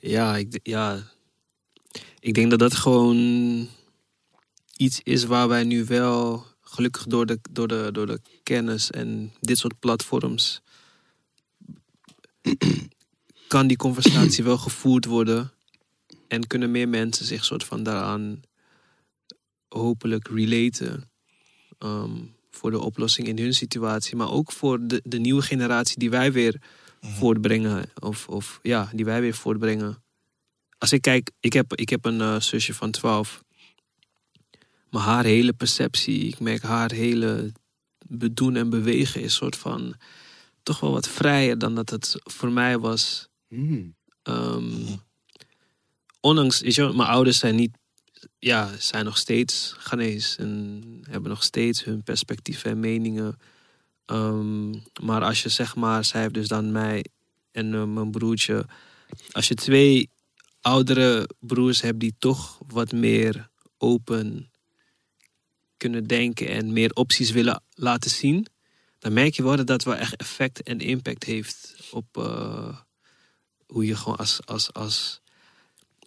Ja, ik, ja, ik denk dat dat gewoon iets is waar wij nu wel, gelukkig door de, door de, door de kennis en dit soort platforms, kan die conversatie wel gevoerd worden. En kunnen meer mensen zich soort van daaraan hopelijk relaten. ehm, voor de oplossing in hun situatie. Maar ook voor de, de nieuwe generatie die wij weer voortbrengen. Of, of ja, die wij weer voortbrengen. Als ik kijk, ik heb, ik heb een eh, zusje van 12. Maar haar hele perceptie, ik merk haar hele bedoen en bewegen is soort van toch wel wat vrijer dan dat het voor mij was. Hmm. Ehm, ondanks, weet je, mijn ouders zijn niet, ja, zijn nog steeds Ghanese en hebben nog steeds hun perspectieven en meningen. Ehm, maar als je zeg maar, zij heeft dus dan mij en eh, mijn broertje. Als je twee oudere broers hebt die toch wat meer open kunnen denken en meer opties willen laten zien, dan merk je wel dat dat wel echt effect en impact heeft op eh, hoe je gewoon als, als, als,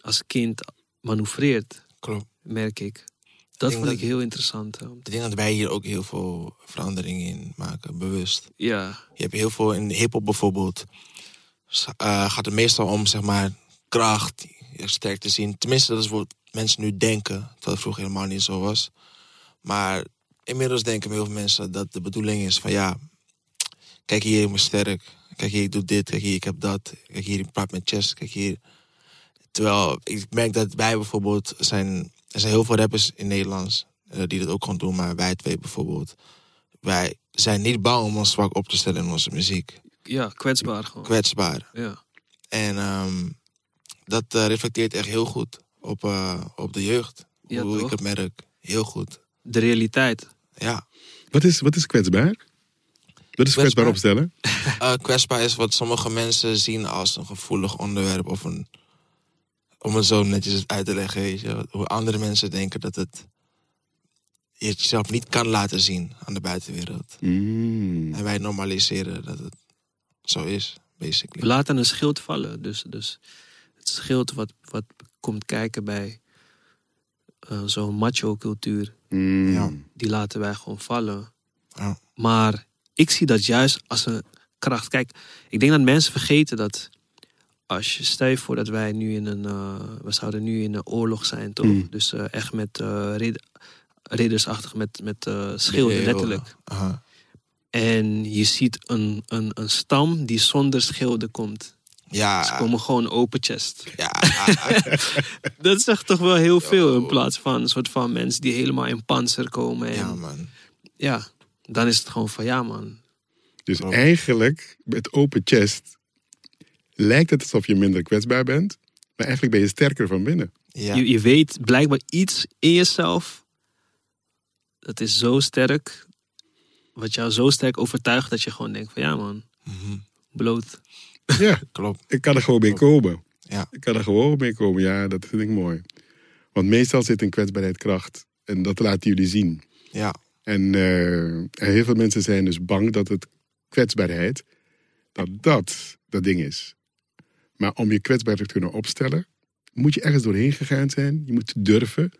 als kind manoeuvreert, Klopt. merk ik. Dat vond dat- ik heel interessant. Ik denk dat wij hier ook heel veel veranderingen in maken, bewust. Ja, Je hebt heel veel in hip-hop bijvoorbeeld. eh, gaat het meestal om zeg maar kracht, sterk te zien. Tenminste, dat is wat mensen nu denken, terwijl het vroeger helemaal niet zo was. Maar inmiddels denken heel veel mensen dat de bedoeling is van ja, kijk hier, ik ben sterk. Kijk hier, ik doe dit. Kijk hier, ik heb dat. Kijk hier, ik praat met chess. Kijk hier. Terwijl ik merk dat wij bijvoorbeeld zijn, er zijn heel veel rappers in Nederlands eh, die dat ook gewoon doen, maar wij twee bijvoorbeeld. Wij zijn niet bang om ons zwak op te stellen in onze muziek. ja kwetsbaar gewoon. Kwetsbaar. Ja. En ehm, dat eh, reflecteert echt heel goed op, eh, op de jeugd. Ja, Hoe toch? ik het merk. Heel goed. De realiteit. Ja. Wat, is, wat is kwetsbaar? Wat is kwetsbaar Kwetsbaar? opstellen? Eh, kwetsbaar is wat sommige mensen zien als een gevoelig onderwerp. Of een, om het zo netjes uit te leggen. Weet je, hoe andere mensen denken dat het je het jezelf niet kan laten zien aan de buitenwereld. Mm. En wij normaliseren dat het zo is, We basically. laten een schild vallen. Dus, dus het schild wat, wat komt kijken bij eh, zo'n macho-cultuur, Mm. Ja. die laten wij gewoon vallen. Ja. Maar ik zie dat juist als een kracht. Kijk, ik denk dat mensen vergeten dat als je stel je voor dat wij nu in een, eh, we zouden nu in een oorlog zijn, toch? Mm. Dus eh, echt met eh, rid- riddersachtig, met, met eh, schilden, letterlijk. aha. En je ziet een, een, een stam die zonder schilden komt. Ja, Ze komen gewoon open chest. ja, Dat zegt toch wel heel veel in plaats van een soort van mensen die helemaal in panzer komen. En ja, ja, man. dan is het gewoon van ja man. Dus eigenlijk, met open chest, lijkt het alsof je minder kwetsbaar bent. Maar eigenlijk ben je sterker van binnen. Ja. Je, je weet blijkbaar iets in jezelf. Dat is zo sterk. Wat jou zo sterk overtuigt dat je gewoon denkt van ja man, Mhm. bloot. Ja, Klopt. ik kan er gewoon mee komen. Ja. Ik kan er gewoon mee komen. Ja, dat vind ik mooi. Want meestal zit een kwetsbaarheid kracht. En dat laten jullie zien. Ja. En, eh, en heel veel mensen zijn dus bang dat het kwetsbaarheid, dat dat dat ding is. Maar om je kwetsbaarheid te kunnen opstellen, moet je ergens doorheen gegaan zijn. Je moet durven.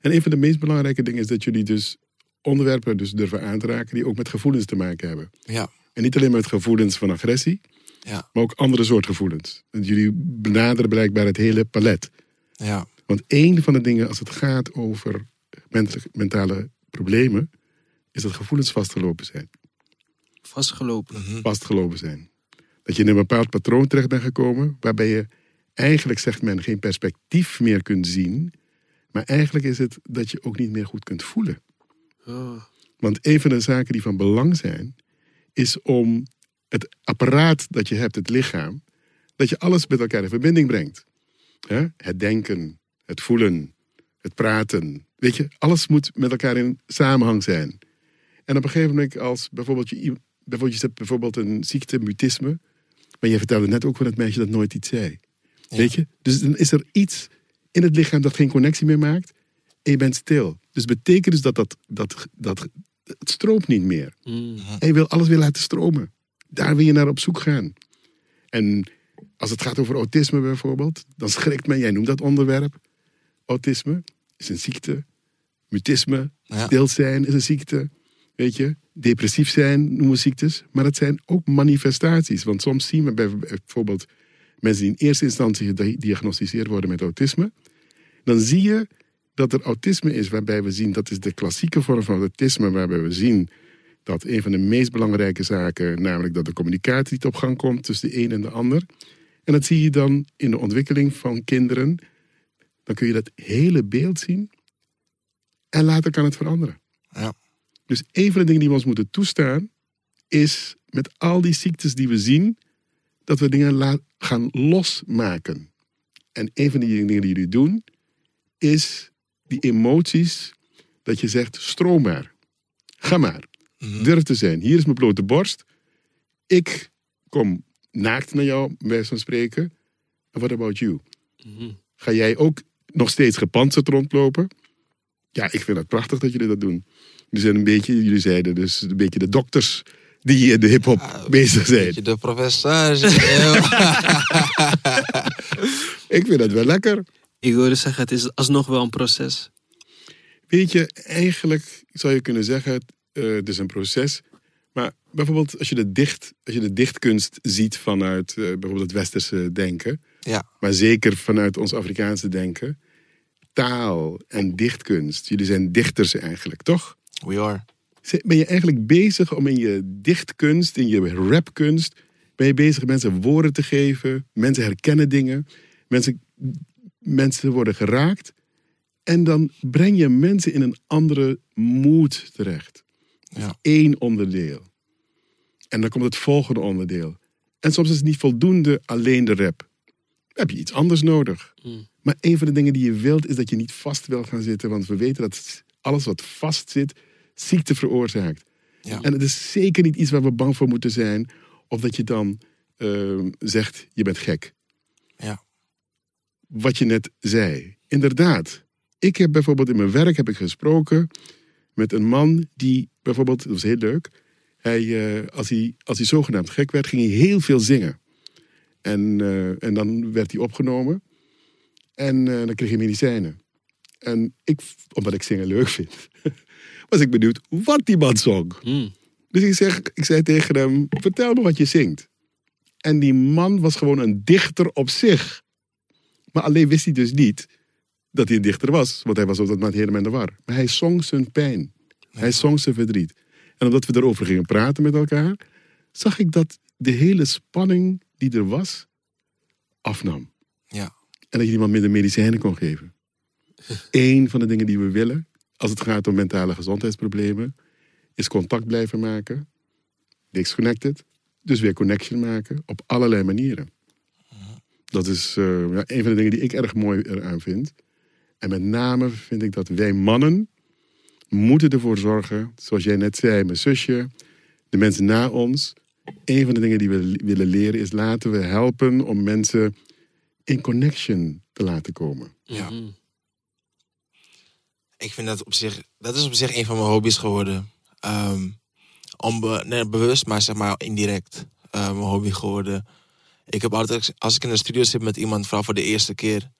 En een van de meest belangrijke dingen is dat jullie dus onderwerpen dus durven aan te raken die ook met gevoelens te maken hebben. Ja. En niet alleen met gevoelens van agressie, Ja. maar ook andere soort gevoelens. Want jullie benaderen blijkbaar het hele palet. Ja. Want één van de dingen als het gaat over mentale, mentale problemen, is dat gevoelens vastgelopen zijn. Vastgelopen. Vastgelopen zijn. Dat je in een bepaald patroon terecht bent gekomen, waarbij je eigenlijk, zegt men, geen perspectief meer kunt zien. Maar eigenlijk is het dat je ook niet meer goed kunt voelen. Oh. Want een van de zaken die van belang zijn, is om het apparaat dat je hebt, het lichaam, dat je alles met elkaar in verbinding brengt. Het denken, het voelen, het praten. Weet je, alles moet met elkaar in samenhang zijn. En op een gegeven moment, als bijvoorbeeld je, bijvoorbeeld je hebt bijvoorbeeld een ziekte, mutisme, maar je vertelde net ook van het meisje dat nooit iets zei. Weet je? Dus dan is er iets in het lichaam dat geen connectie meer maakt en je bent stil. Dus betekent dus dat, dat, dat, dat het stroomt niet meer. Mm. En je wil alles weer laten stromen. Daar wil je naar op zoek gaan. En als het gaat over autisme bijvoorbeeld, dan schrikt men, jij noemt dat onderwerp. Autisme is een ziekte. Mutisme, Ja. stil zijn is een ziekte. Weet je, depressief zijn noemen ziektes. Maar het zijn ook manifestaties. Want soms zien we bij- bijvoorbeeld mensen die in eerste instantie gediagnosticeerd worden met autisme. Dan zie je dat er autisme is waarbij we zien, dat is de klassieke vorm van autisme, waarbij we zien dat een van de meest belangrijke zaken, namelijk dat de communicatie niet op gang komt tussen de een en de ander. En dat zie je dan in de ontwikkeling van kinderen. Dan kun je dat hele beeld zien en later kan het veranderen. Ja. Dus een van de dingen die we ons moeten toestaan, is met al die ziektes die we zien, dat we dingen gaan losmaken. En een van die dingen die jullie doen, is die emoties, dat je zegt, stroom maar. Ga maar. Durf te zijn. Hier is mijn blote borst. Ik kom naakt naar jou, bij van spreken. En what about you? Ga jij ook nog steeds gepantserd rondlopen? Ja, ik vind het prachtig dat jullie dat doen. Jullie zijn een beetje, jullie zeiden dus een beetje de dokters die in de hip-hop bezig zijn. De professor. Ik vind dat wel lekker. Ik wilde zeggen, het is alsnog wel een proces. Weet je, eigenlijk zou je kunnen zeggen, eh, het is een proces. Maar bijvoorbeeld als je de, dicht, als je de dichtkunst ziet vanuit eh, bijvoorbeeld het westerse denken. ja. Maar zeker vanuit ons Afrikaanse denken. Taal en dichtkunst. Jullie zijn dichters eigenlijk, toch? We are. Ben je eigenlijk bezig om in je dichtkunst, in je rapkunst... ben je bezig mensen woorden te geven. Mensen herkennen dingen. Mensen, mensen worden geraakt. En dan breng je mensen in een andere mood terecht. Ja. Eén onderdeel. En dan komt het volgende onderdeel. En soms is het niet voldoende alleen de rap. Heb je iets anders nodig. Mm. Maar een van de dingen die je wilt, is dat je niet vast wil gaan zitten. Want we weten dat alles wat vast zit, ziekte veroorzaakt. Ja. En het is zeker niet iets waar we bang voor moeten zijn. Of dat je dan ehm, zegt, je bent gek. Ja. Wat je net zei. Inderdaad. Ik heb bijvoorbeeld in mijn werk heb ik gesproken met een man die bijvoorbeeld, dat was heel leuk. Hij, eh, als, hij, als hij zogenaamd gek werd, ging hij heel veel zingen. En, eh, en dan werd hij opgenomen. En eh, dan kreeg hij medicijnen. En ik, omdat ik zingen leuk vind, was ik benieuwd wat die man zong. Mm. Dus ik, zeg, ik zei tegen hem, vertel me wat je zingt. En die man was gewoon een dichter op zich. Maar alleen wist hij dus niet dat hij een dichter was. Want hij was op dat moment helemaal in de war. Maar hij zong zijn pijn. Hij zong zijn verdriet. En omdat we erover gingen praten met elkaar... zag ik dat de hele spanning die er was, afnam. Ja. En dat je iemand minder medicijnen kon geven. Eén van de dingen die we willen, als het gaat om mentale gezondheidsproblemen, is contact blijven maken. Disconnected. Dus weer connection maken op allerlei manieren. Dat is eh, ja, een van de dingen die ik erg mooi eraan vind. En met name vind ik dat wij mannen moeten ervoor zorgen, zoals jij net zei, mijn zusje, de mensen na ons. Een van de dingen die we willen leren is laten we helpen om mensen in connection te laten komen. Ja. Mm. Ik vind dat op zich, dat is op zich een van mijn hobby's geworden. Ehm onbe, nee, bewust, maar zeg maar indirect eh, mijn hobby geworden. Ik heb altijd, als ik in de studio zit met iemand, vooral voor de eerste keer,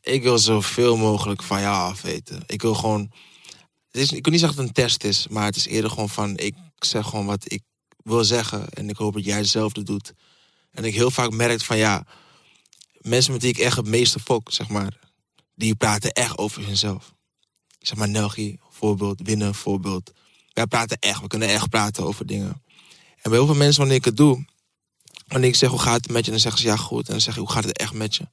ik wil zoveel mogelijk van jou af weten. Ik wil gewoon, het is, ik wil niet zeggen dat het een test is, maar het is eerder gewoon van, ik zeg gewoon wat ik wil zeggen en ik hoop dat jij hetzelfde doet. En ik heel vaak merk van ja, mensen met wie ik echt het meeste fok, zeg maar, die praten echt over hunzelf. Zeg maar Nelgi, voorbeeld, Winnen, voorbeeld. Wij praten echt, we kunnen echt praten over dingen. En bij heel veel mensen, wanneer ik het doe, wanneer ik zeg hoe gaat het met je, dan zeggen ze ja goed. En dan zeg je hoe gaat het echt met je.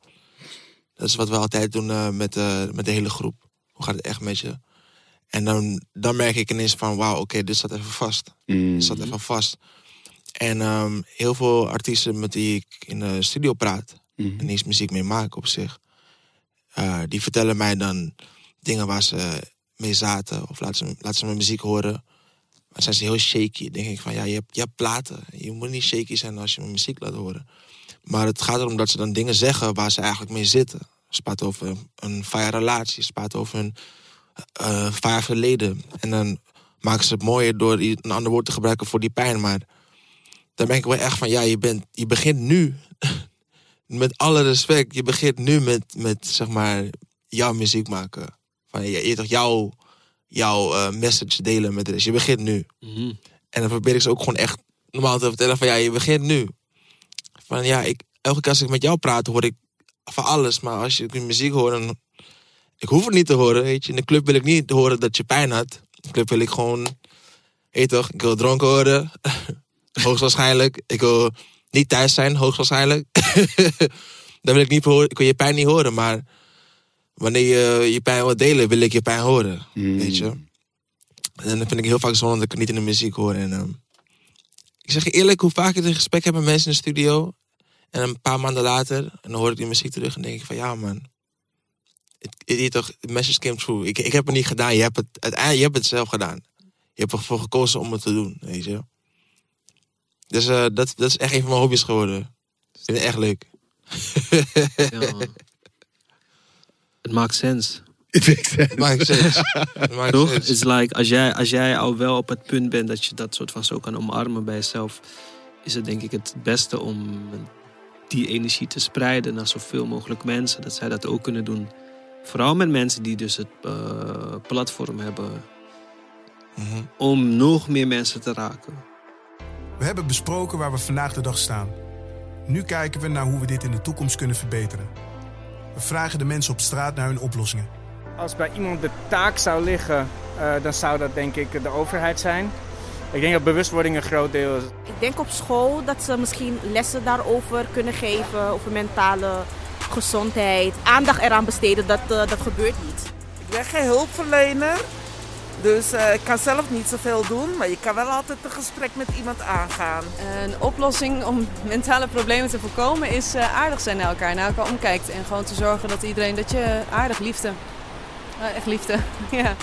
Dat is wat we altijd doen uh, met, uh, met de hele groep. Hoe gaat het echt met je? En dan, dan merk ik ineens van wauw, oké, okay, dit staat even vast. Mm. Dit staat even vast. En um, heel veel artiesten met wie ik in de studio praat, Mm. en eens muziek mee maak op zich, uh, die vertellen mij dan dingen waar ze mee zaten. Of laten ze, laten ze mijn muziek horen. Maar zijn ze heel shaky. Dan denk ik van ja, je hebt, je hebt platen. Je moet niet shaky zijn als je mijn muziek laat horen. Maar het gaat erom dat ze dan dingen zeggen waar ze eigenlijk mee zitten. Praten over een fire relatie. Praten over hun uh, fire verleden. En dan maken ze het mooier door een ander woord te gebruiken voor die pijn. Maar dan ben ik wel echt van ja, je, bent, je begint nu. met alle respect, je begint nu met, met zeg maar jouw muziek maken. Van je, je toch jouw, jouw uh, message delen met de rest. Je begint nu. Mm. En dan probeer ik ze ook gewoon echt normaal te vertellen van ja, je begint nu. Van ja, ik, elke keer als ik met jou praat, hoor ik van alles. Maar als je muziek hoort, dan... Ik hoef het niet te horen, weet je. In de club wil ik niet horen dat je pijn had. In de club wil ik gewoon... Je toch, ik wil dronken worden. hoogstwaarschijnlijk. Ik wil niet thuis zijn, hoogstwaarschijnlijk. dan wil ik niet horen, ik wil je pijn niet horen, maar... Wanneer je je pijn wilt delen, wil ik je pijn horen, Mm. weet je. En dan vind ik heel vaak zonde dat ik het niet in de muziek hoor. En, um, ik zeg je eerlijk, hoe vaak ik een gesprek heb met mensen in de studio... en een paar maanden later, en dan hoor ik die muziek terug en denk ik van... ja man, het, toch, message came through. Ik, ik heb het niet gedaan, je hebt het, uiteindelijk, je hebt het zelf gedaan. Je hebt ervoor gekozen om het te doen, weet je. Dus uh, dat, dat is echt een van mijn hobby's geworden. Ik vind het echt leuk. ja, man. Het maakt sens. Het maakt sens. Maakt sens. Maakt Toch? It's like, als jij, als jij al wel op het punt bent dat je dat soort van zo kan omarmen bij jezelf, is het denk ik het beste om die energie te spreiden naar zoveel mogelijk mensen. Dat zij dat ook kunnen doen. Vooral met mensen die dus het uh, platform hebben. Mm -hmm. Om nog meer mensen te raken. We hebben besproken waar we vandaag de dag staan. Nu kijken we naar hoe we dit in de toekomst kunnen verbeteren. We vragen de mensen op straat naar hun oplossingen. Als bij iemand de taak zou liggen, uh, dan zou dat denk ik de overheid zijn. Ik denk dat bewustwording een groot deel is. Ik denk op school dat ze misschien lessen daarover kunnen geven, over mentale gezondheid. Aandacht eraan besteden, dat, uh, dat gebeurt niet. Ik ben geen hulpverlener, dus uh, ik kan zelf niet zoveel doen. Maar je kan wel altijd een gesprek met iemand aangaan. Een oplossing om mentale problemen te voorkomen is uh, aardig zijn naar elkaar, naar elkaar omkijkt. En gewoon te zorgen dat iedereen, dat je aardig liefde, uh, echt liefde, ja.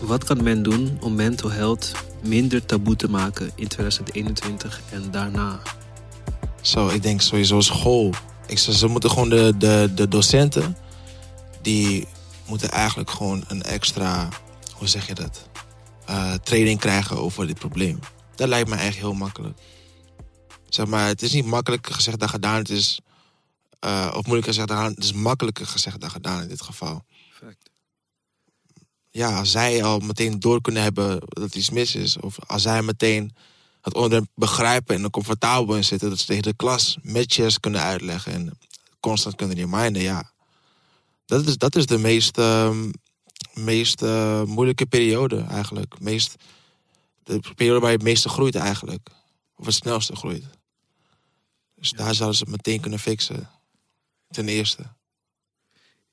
Wat kan men doen om mental health minder taboe te maken in 2021 en daarna? Zo, ik denk sowieso school. Ik, ze, ze moeten gewoon de, de, de docenten, die moeten eigenlijk gewoon een extra, hoe zeg je dat, uh, training krijgen over dit probleem. Dat lijkt me echt heel makkelijk. Zeg maar, het is niet makkelijker gezegd dan gedaan. Het is, uh, of moeilijker gezegd dan gedaan. Het is makkelijker gezegd dan gedaan in dit geval. Perfect. Ja, als zij al meteen door kunnen hebben dat iets mis is. Of als zij meteen het onderwerp begrijpen en er comfortabel in zitten. Dat ze tegen de klas matches kunnen uitleggen. En constant kunnen reminden, ja. Dat is, dat is de meest, uh, meest uh, moeilijke periode eigenlijk. Meest, de periode waar je het meeste groeit eigenlijk. Of het snelste groeit. Dus ja. daar zouden ze het meteen kunnen fixen. Ten eerste.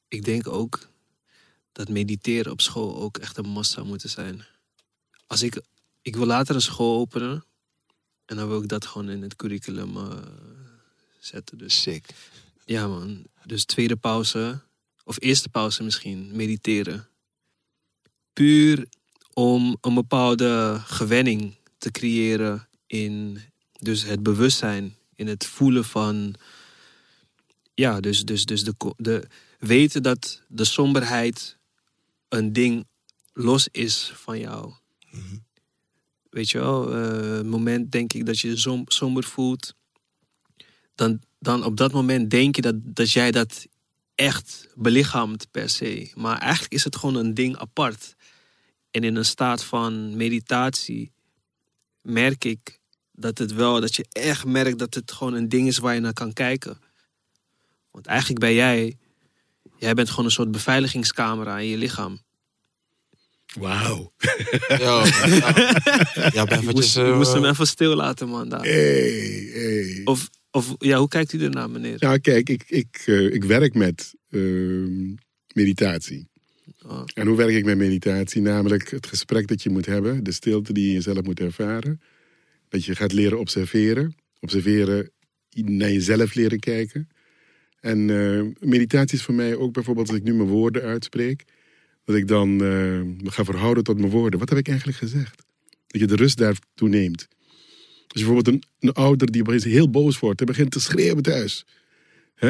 Ik denk ook dat mediteren op school ook echt een must zou moeten zijn. Als ik, ik wil later een school openen. En dan wil ik dat gewoon in het curriculum uh, zetten. Dus. Sick. Ja man. Dus tweede pauze. Of eerste pauze misschien. Mediteren. Puur om een bepaalde gewenning te creëren in dus het bewustzijn. In het voelen van... Ja, dus, dus, dus de, de weten dat de somberheid een ding los is van jou. Mm-hmm. Weet je wel, uh, moment denk ik dat je je som, somber voelt. Dan, dan op dat moment denk je dat, dat jij dat echt belichaamt per se. Maar eigenlijk is het gewoon een ding apart. En in een staat van meditatie merk ik dat het wel, dat je echt merkt dat het gewoon een ding is waar je naar kan kijken. Want eigenlijk ben jij Jij bent gewoon een soort beveiligingscamera in je lichaam. Wauw. Ja, ja. ja ben Je eventjes... moest, je eh, moest hem even stil laten, man. Daar. Hey, hey. Of, of ja, hoe kijkt u ernaar, meneer? Nou, kijk, ik, ik, eh, ik werk met ehm, meditatie. Oh. En hoe werk ik met meditatie? Namelijk het gesprek dat je moet hebben, de stilte die je jezelf moet ervaren. Dat je gaat leren observeren. Observeren, naar jezelf leren kijken. En eh, meditatie is voor mij ook bijvoorbeeld als ik nu mijn woorden uitspreek. Dat ik dan me ga verhouden tot mijn woorden. Wat heb ik eigenlijk gezegd? Dat je de rust daartoe neemt. Als je bijvoorbeeld een, een ouder die opeens heel boos wordt en begint te schreeuwen thuis. Hè?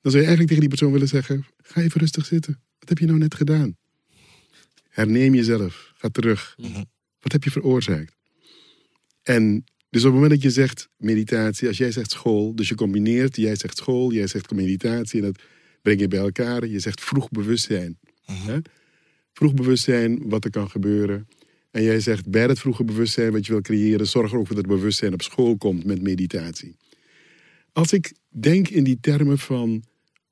Dan zou je eigenlijk tegen die persoon willen zeggen: Ga even rustig zitten. Wat heb je nou net gedaan? Herneem jezelf. Ga terug. Mhm. Wat heb je veroorzaakt? En dus op het moment dat je zegt meditatie, als jij zegt school, dus je combineert, jij zegt school, jij zegt meditatie en dat breng je bij elkaar. Je zegt vroeg bewustzijn. Mhm. Hè? Vroeg bewustzijn, wat er kan gebeuren. En jij zegt bij dat vroege bewustzijn wat je wil creëren, zorg er ook voor dat bewustzijn op school komt met meditatie. Als ik denk in die termen van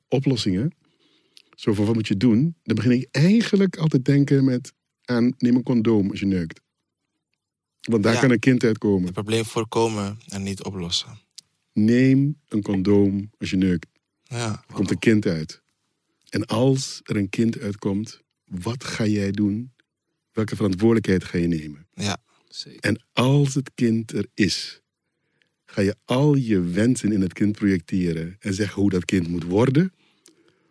oplossingen, zo van wat moet je doen, dan begin ik eigenlijk altijd denken met aan neem een condoom als je neukt. Want daar Ja. kan een kind uitkomen. Het probleem voorkomen en niet oplossen. Neem een condoom als je neukt. Ja. Er komt een kind uit. En als er een kind uitkomt, wat ga jij doen? Welke verantwoordelijkheid ga je nemen? Ja. Zeker. En als het kind er is, ga je al je wensen in het kind projecteren en zeggen hoe dat kind moet worden?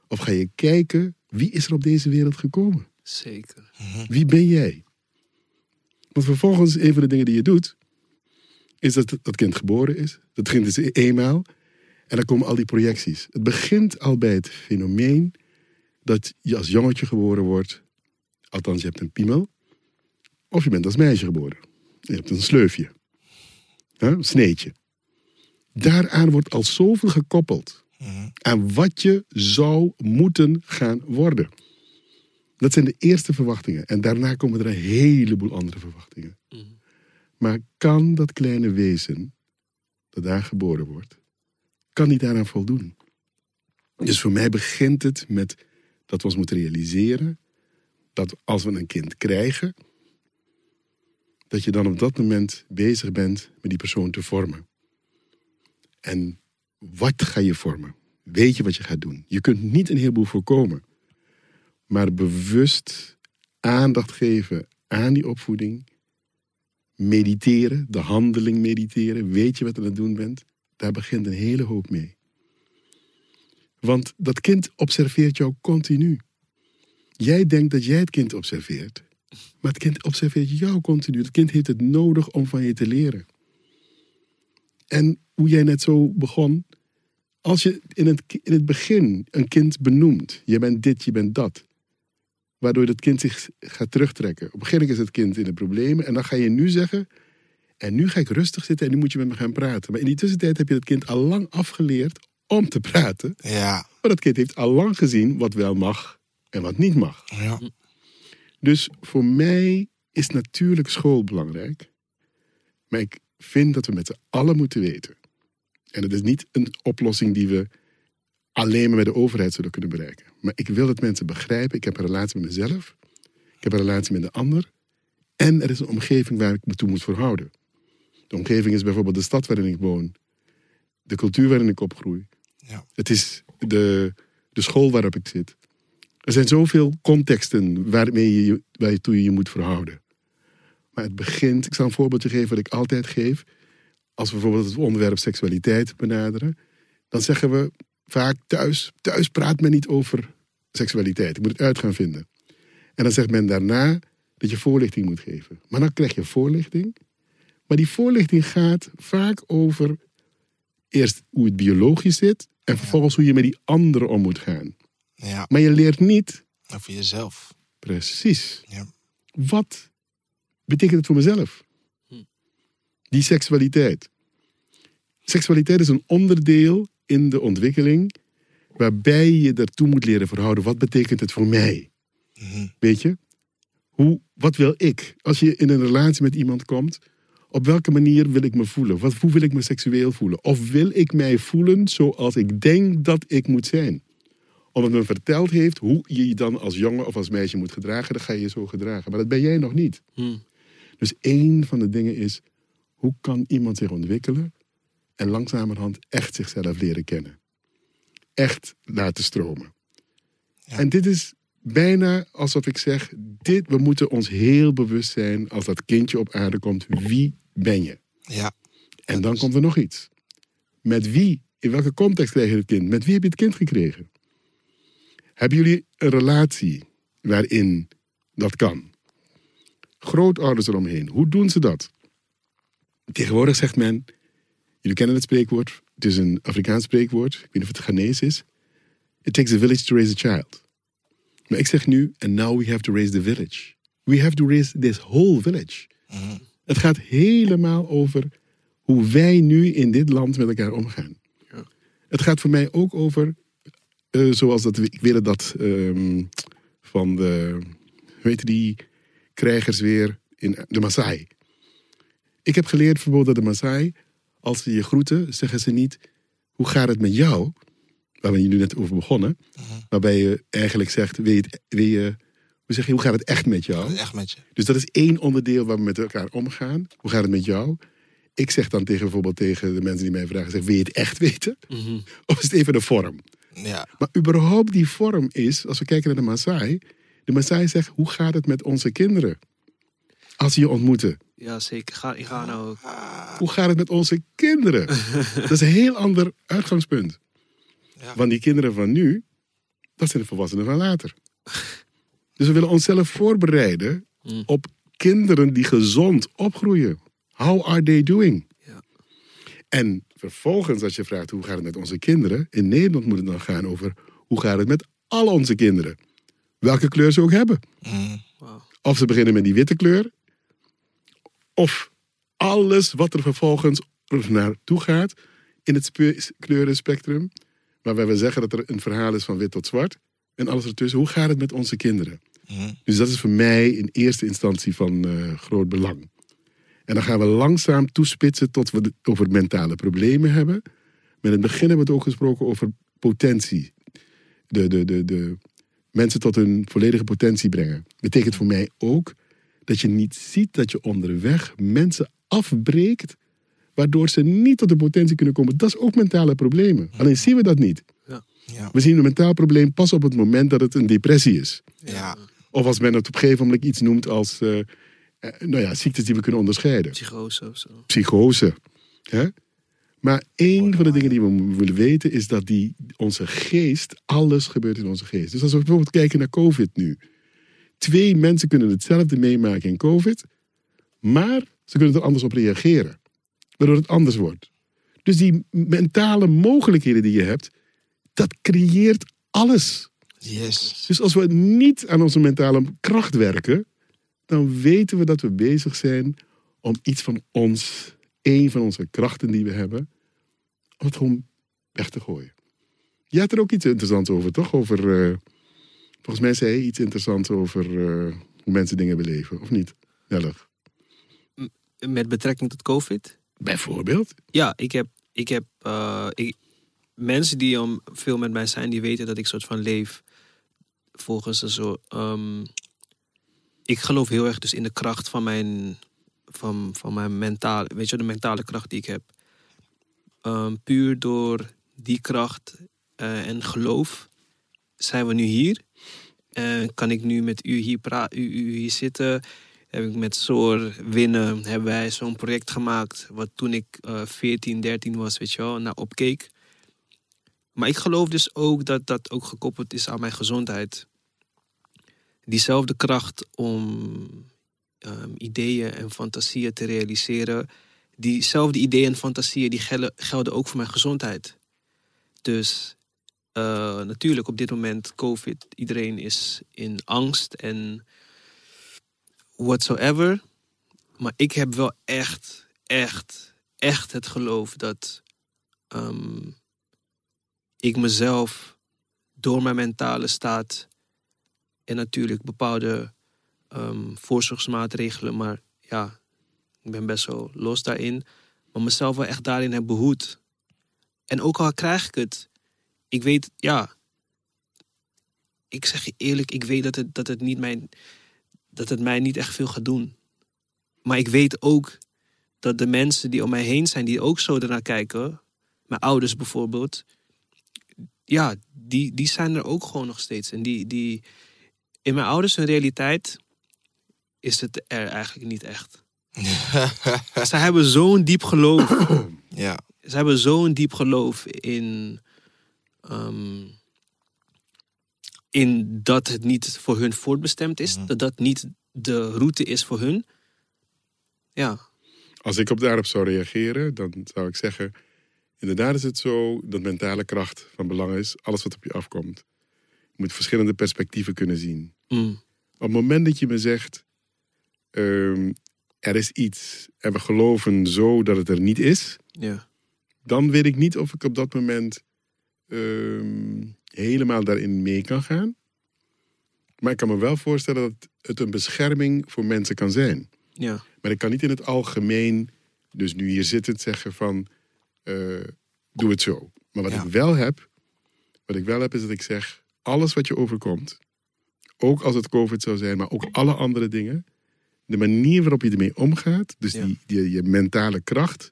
Of ga je kijken wie is er op deze wereld gekomen? Zeker. Wie ben jij? Want vervolgens, een van de dingen die je doet, is dat dat kind geboren is. Dat kind is eenmaal. En dan komen al die projecties. Het begint al bij het fenomeen dat je als jongetje geboren wordt. Althans, je hebt een piemel. Of je bent als meisje geboren. Je hebt een sleufje. Ja, een sneetje. Daaraan wordt al zoveel gekoppeld. Mhm. Aan wat je zou moeten gaan worden. Dat zijn de eerste verwachtingen. En daarna komen er een heleboel andere verwachtingen. Mhm. Maar kan dat kleine wezen, dat daar geboren wordt, kan niet daaraan voldoen? Dus voor mij begint het met dat we ons moeten realiseren dat als we een kind krijgen, dat je dan op dat moment bezig bent met die persoon te vormen. En wat ga je vormen? Weet je wat je gaat doen? Je kunt niet een heleboel voorkomen. Maar bewust aandacht geven aan die opvoeding. Mediteren, de handeling mediteren. Weet je wat je aan het doen bent? Daar begint een hele hoop mee. Want dat kind observeert jou continu. Jij denkt dat jij het kind observeert. Maar het kind observeert jou continu. Het kind heeft het nodig om van je te leren. En hoe jij net zo begon. Als je in het, in het begin een kind benoemt. Je bent dit, je bent dat. Waardoor dat kind zich gaat terugtrekken. Op een gegeven moment is het kind in de problemen. En dan ga je nu zeggen. En nu ga ik rustig zitten en nu moet je met me gaan praten. Maar in die tussentijd heb je het kind al lang afgeleerd om te praten. Ja. Maar dat kind heeft al lang gezien wat wel mag en wat niet mag. Ja. Dus voor mij is natuurlijk school belangrijk. Maar ik vind dat we met z'n allen moeten weten. En het is niet een oplossing die we alleen maar met de overheid zullen kunnen bereiken. Maar ik wil dat mensen begrijpen. Ik heb een relatie met mezelf. Ik heb een relatie met de ander. En er is een omgeving waar ik me toe moet verhouden. De omgeving is bijvoorbeeld de stad waarin ik woon. De cultuur waarin ik opgroei. Ja. Het is de, de school waarop ik zit. Er zijn zoveel contexten waarmee je, je- waar je toe je je moet verhouden. Maar het begint, ik zal een voorbeeldje geven wat ik altijd geef. Als we bijvoorbeeld het onderwerp seksualiteit benaderen, dan zeggen we vaak thuis, thuis praat men niet over seksualiteit. Ik moet het uit gaan vinden. En dan zegt men daarna dat je voorlichting moet geven. Maar dan krijg je voorlichting. Maar die voorlichting gaat vaak over eerst hoe het biologisch zit en vervolgens hoe je met die anderen om moet gaan. Ja. Maar je leert niet Over jezelf. precies Ja. wat betekent het voor mezelf. Die seksualiteit. Seksualiteit is een onderdeel in de ontwikkeling waarbij je ertoe moet leren verhouden. Wat betekent het voor mij? Mhm. Weet je? Hoe, wat wil ik? Als je in een relatie met iemand komt, op welke manier wil ik me voelen? Wat, hoe wil ik me seksueel voelen? Of wil ik mij voelen zoals ik denk dat ik moet zijn? Omdat men verteld heeft hoe je je dan als jongen of als meisje moet gedragen, dan ga je je zo gedragen. Maar dat ben jij nog niet. Hm. Dus één van de dingen is, hoe kan iemand zich ontwikkelen en langzamerhand echt zichzelf leren kennen? Echt laten stromen. En dit is bijna alsof ik zeg, dit, we moeten ons heel bewust zijn als dat kindje op aarde komt, wie ben je? Ja. En dan komt er nog iets. Met wie, in welke context krijg je het kind? Met wie heb je het kind gekregen? Hebben jullie een relatie waarin dat kan? Grootouders eromheen, hoe doen ze dat? Tegenwoordig zegt men, jullie kennen het spreekwoord, het is een Afrikaans spreekwoord, ik weet niet of het Ghanese is. It takes a village to raise a child. Maar ik zeg nu, and now we have to raise the village. We have to raise this whole village. Het gaat helemaal over hoe wij nu in dit land met elkaar omgaan. Het gaat voor mij ook over, eh, zoals dat, ik wil dat ehm, van de, heet die krijgers weer in de Maasai. Ik heb geleerd bijvoorbeeld dat de Maasai, als ze je groeten, zeggen ze niet, hoe gaat het met jou? Waar we nu net over begonnen. Waarbij je eigenlijk zegt, wil je, het- wil je, hoe zeg je, hoe gaat het echt met jou? Echt met je. Dus dat is één onderdeel waar we met elkaar omgaan. Hoe gaat het met jou? Ik zeg dan tegen bijvoorbeeld tegen de mensen die mij vragen, zeg, wil je het echt weten? Mhm. Of is het even de vorm? Ja. Maar überhaupt die vorm is, als we kijken naar de Maasai, de Maasai zegt, hoe gaat het met onze kinderen? Als ze je ontmoeten. Ja, zeker. Ga, ik ga nou ook. Hoe gaat het met onze kinderen? dat is een heel ander uitgangspunt. Want die kinderen van nu, dat zijn de volwassenen van later. Dus we willen onszelf voorbereiden op kinderen die gezond opgroeien. How are they doing? En vervolgens, als je vraagt hoe gaat het met onze kinderen, in Nederland moet het dan gaan over hoe gaat het met al onze kinderen. Welke kleur ze ook hebben. Of ze beginnen met die witte kleur, of alles wat er vervolgens naartoe gaat in het spe- kleurenspectrum. Waarbij we zeggen dat er een verhaal is van wit tot zwart. En alles ertussen. Hoe gaat het met onze kinderen? Dus dat is voor mij in eerste instantie van eh, groot belang. En dan gaan we langzaam toespitsen tot we het over mentale problemen hebben. Maar in het begin hebben we het ook gesproken over potentie. De, de, de, de mensen tot hun volledige potentie brengen. Betekent voor mij ook dat je niet ziet dat je onderweg mensen afbreekt. Waardoor ze niet tot de potentie kunnen komen. Dat is ook mentale problemen. Alleen zien we dat niet. Ja. We zien een mentaal probleem pas op het moment dat het een depressie is. Ja. Of als men het op een gegeven moment iets noemt als eh, eh, nou ja, ziektes die we kunnen onderscheiden. Psychose of zo. Psychose. Hè? Maar één van de dingen die we willen weten is dat die, onze geest, alles gebeurt in onze geest. Dus als we bijvoorbeeld kijken naar COVID nu. Twee mensen kunnen hetzelfde meemaken in COVID, maar ze kunnen er anders op reageren. Waardoor het anders wordt. Dus die mentale mogelijkheden die je hebt, dat creëert alles. Yes. Dus als we niet aan onze mentale kracht werken, dan weten we dat we bezig zijn om iets van ons, een van onze krachten die we hebben, om het gewoon weg te gooien. Je had er ook iets interessants over, toch? Over, eh, volgens mij zei je iets interessants over eh, hoe mensen dingen beleven, of niet? Nellig. Met betrekking tot COVID? Bijvoorbeeld? Ja, ik heb, ik heb eh, mensen die om veel met mij zijn, die weten dat ik soort van leef volgens een soort. ehm, ik geloof heel erg dus in de kracht van mijn, van, van mijn mentale, weet je, de mentale kracht die ik heb. Ehm, puur door die kracht eh, en geloof zijn we nu hier. Kan ik nu met u hier, pra- u, u hier zitten. Heb ik met Soor winnen, hebben wij zo'n project gemaakt. Wat toen ik eh 14, 13 was, weet je wel, naar opkeek. Maar ik geloof dus ook dat dat ook gekoppeld is aan mijn gezondheid. Diezelfde kracht om ehm, ideeën en fantasieën te realiseren. Diezelfde ideeën en fantasieën die gel- gelden ook voor mijn gezondheid. Dus eh, natuurlijk op dit moment COVID, iedereen is in angst en whatsoever. Maar ik heb wel echt, echt, echt het geloof dat ehm, ik mezelf door mijn mentale staat en natuurlijk bepaalde ehm, voorzorgsmaatregelen, maar ja, ik ben best wel los daarin, maar mezelf wel echt daarin heb behoed. En ook al krijg ik het, ik weet, ja, ik zeg je eerlijk, ik weet dat het, dat, het niet mijn, dat het mij niet echt veel gaat doen. Maar ik weet ook dat de mensen die om mij heen zijn, die ook zo ernaar kijken, mijn ouders bijvoorbeeld, ja, die, die zijn er ook gewoon nog steeds. En die, die, in mijn ouders hun realiteit is het er eigenlijk niet echt. Ze hebben zo'n diep geloof. ja. Ze hebben zo'n diep geloof in, ehm, in dat het niet voor hun voortbestemd is. Dat dat niet de route is voor hun. Ja. Als ik op daarop zou reageren, dan zou ik zeggen... Inderdaad is het zo dat mentale kracht van belang is. Alles wat op je afkomt. Je moet verschillende perspectieven kunnen zien. Mm. Op het moment dat je me zegt... ehm, er is iets en we geloven zo dat het er niet is... Ja. dan weet ik niet of ik op dat moment ehm, helemaal daarin mee kan gaan. Maar ik kan me wel voorstellen dat het een bescherming voor mensen kan zijn. Ja. Maar ik kan niet in het algemeen, dus nu hier zittend zeggen van, eh, doe het zo. Maar wat Ja. ik wel heb, wat ik wel heb is dat ik zeg, alles wat je overkomt, ook als het COVID zou zijn, maar ook alle andere dingen, de manier waarop je ermee omgaat, dus die, die, je mentale kracht,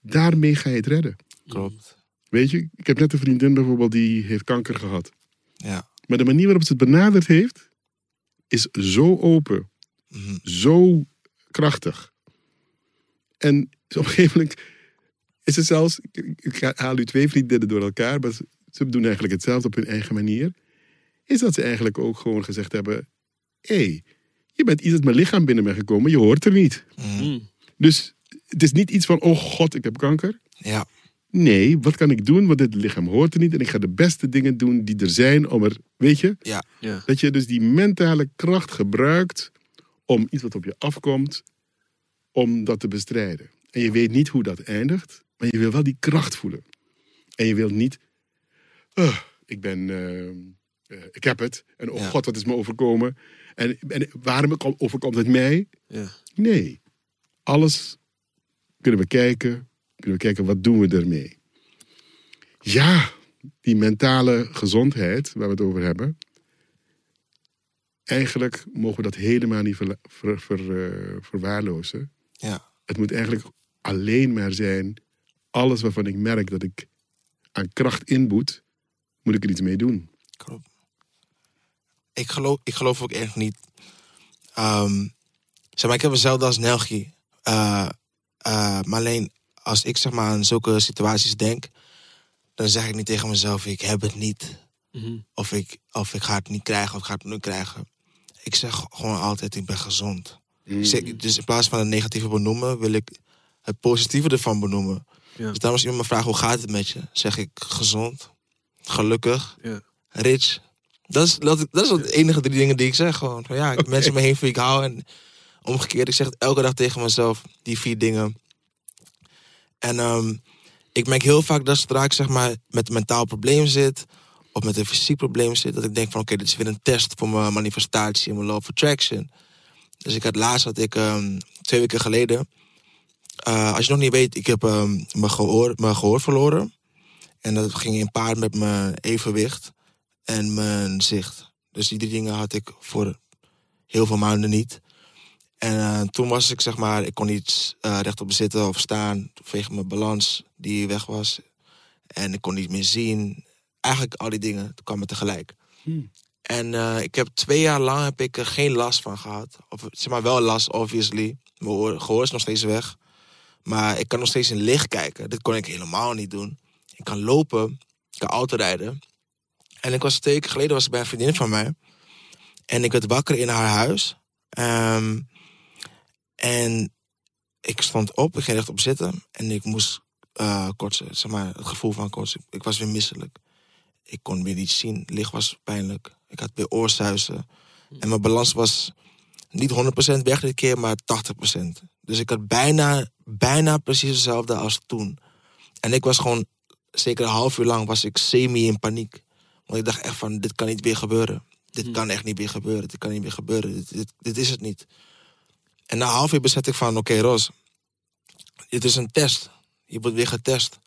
daarmee ga je het redden. Klopt. Weet je, ik heb net een vriendin bijvoorbeeld die heeft kanker gehad. Ja. Maar de manier waarop ze het benaderd heeft, is zo open, Mhm. zo krachtig. En op een gegeven moment is het zelfs, ik- haal u twee vriendinnen door elkaar, maar ze- ze doen eigenlijk hetzelfde op hun eigen manier. Is dat ze eigenlijk ook gewoon gezegd hebben: hé, hey, je bent iets uit mijn lichaam binnen me gekomen, je hoort er niet. Mm. Dus het is niet iets van: oh god, ik heb kanker. Ja. Nee, wat kan ik doen? Want dit lichaam hoort er niet. En ik ga de beste dingen doen die er zijn om er, weet je? Ja. Ja. Dat je dus die mentale kracht gebruikt om iets wat op je afkomt, om dat te bestrijden. En je weet niet hoe dat eindigt, maar je wil wel die kracht voelen. En je wilt niet, "Ah, ik ben, eh, eh, ik heb het. En oh Ja. god, wat is me overkomen? En, en waarom overkomt het mij? Ja. Nee. Alles kunnen we kijken. Kunnen we kijken, wat doen we ermee? Ja, die mentale gezondheid waar we het over hebben. Eigenlijk mogen we dat helemaal niet ver- ver- eh, verwaarlozen. Ja. Het moet eigenlijk alleen maar zijn. Alles waarvan ik merk dat ik aan kracht inboet, moet ik er iets mee doen. Klopt. Ik geloof, ik geloof ook echt niet. Ehm, zeg maar, ik heb hetzelfde als Nelgi. Eh, eh, maar alleen als ik zeg maar aan zulke situaties denk, dan zeg ik niet tegen mezelf: ik heb het niet. Mhm. Of ik, of ik ga het niet krijgen of ik ga het nu krijgen. Ik zeg gewoon altijd: ik ben gezond. Zeg- dus in plaats van het negatieve benoemen, wil ik het positieve ervan benoemen. Ja. Dus daarom als iemand me vraagt: hoe gaat het met je? Zeg ik: gezond, gelukkig, Ja. rich. Dat is, dat, dat is de enige drie dingen die ik zeg. Gewoon. Ja, mensen om me heen van ik hou. En omgekeerd, ik zeg elke dag tegen mezelf, die vier dingen. En ehm, ik merk heel vaak dat zodra zeg maar, met een mentaal probleem zit... of met een fysiek probleem zit... dat ik denk van oké, dit is weer een test voor mijn manifestatie... en mijn law of attraction. Dus ik had laatst, had ik ehm, twee weken geleden... eh, als je nog niet weet, ik heb ehm, mijn, gehoor, mijn gehoor verloren. En dat ging in paard met mijn evenwicht en mijn zicht. Dus die drie dingen had ik voor heel veel maanden niet. En eh, toen was ik, zeg maar, ik kon niet eh, rechtop zitten of staan vanwege mijn balans die weg was. En ik kon niet meer zien. Eigenlijk al die dingen kwamen tegelijk. En eh, ik heb twee jaar lang heb ik er geen last van gehad. Of zeg maar wel last, obviously. Mijn oor- gehoor is nog steeds weg. Maar ik kan nog steeds in licht kijken. Dit kon ik helemaal niet doen. Ik kan lopen, ik kan autorijden. En ik was twee weken geleden was ik bij een vriendin van mij. En ik werd wakker in haar huis. Ehm, en ik stond op, ik ging rechtop zitten. En ik moest kotsen, zeg maar, het gevoel van kotsen. Ik was weer misselijk. Ik kon weer niet zien, licht was pijnlijk. Ik had weer oorsuizen. En mijn balans was niet 100% weg dit keer, maar 80%. Dus ik had bijna, bijna precies hetzelfde als toen. En ik was gewoon, zeker een half uur lang, was ik semi in paniek. Want ik dacht echt van, dit kan niet weer gebeuren. Dit kan echt niet weer gebeuren. Dit kan niet meer gebeuren. Dit, dit, dit is het niet. En na half uur besef ik van, oké Ros, dit is een test. Je wordt weer getest.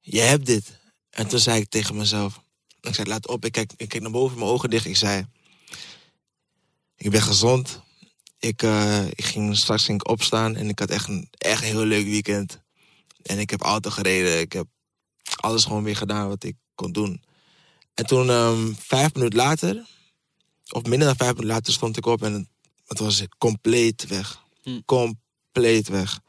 Je hebt dit. En toen zei ik tegen mezelf, Ik zei, laat op. Ik kijk, ik kijk naar boven, mijn ogen dicht. Ik zei, ik ben gezond. Ik, eh, ik ging straks ging ik opstaan en ik had echt een, echt heel leuk weekend. En ik heb auto gereden. Ik heb alles gewoon weer gedaan wat ik kon doen. En toen, ehm, vijf minuten later, of minder dan vijf minuten later, stond ik op en het, was compleet weg. Hm. Compleet weg.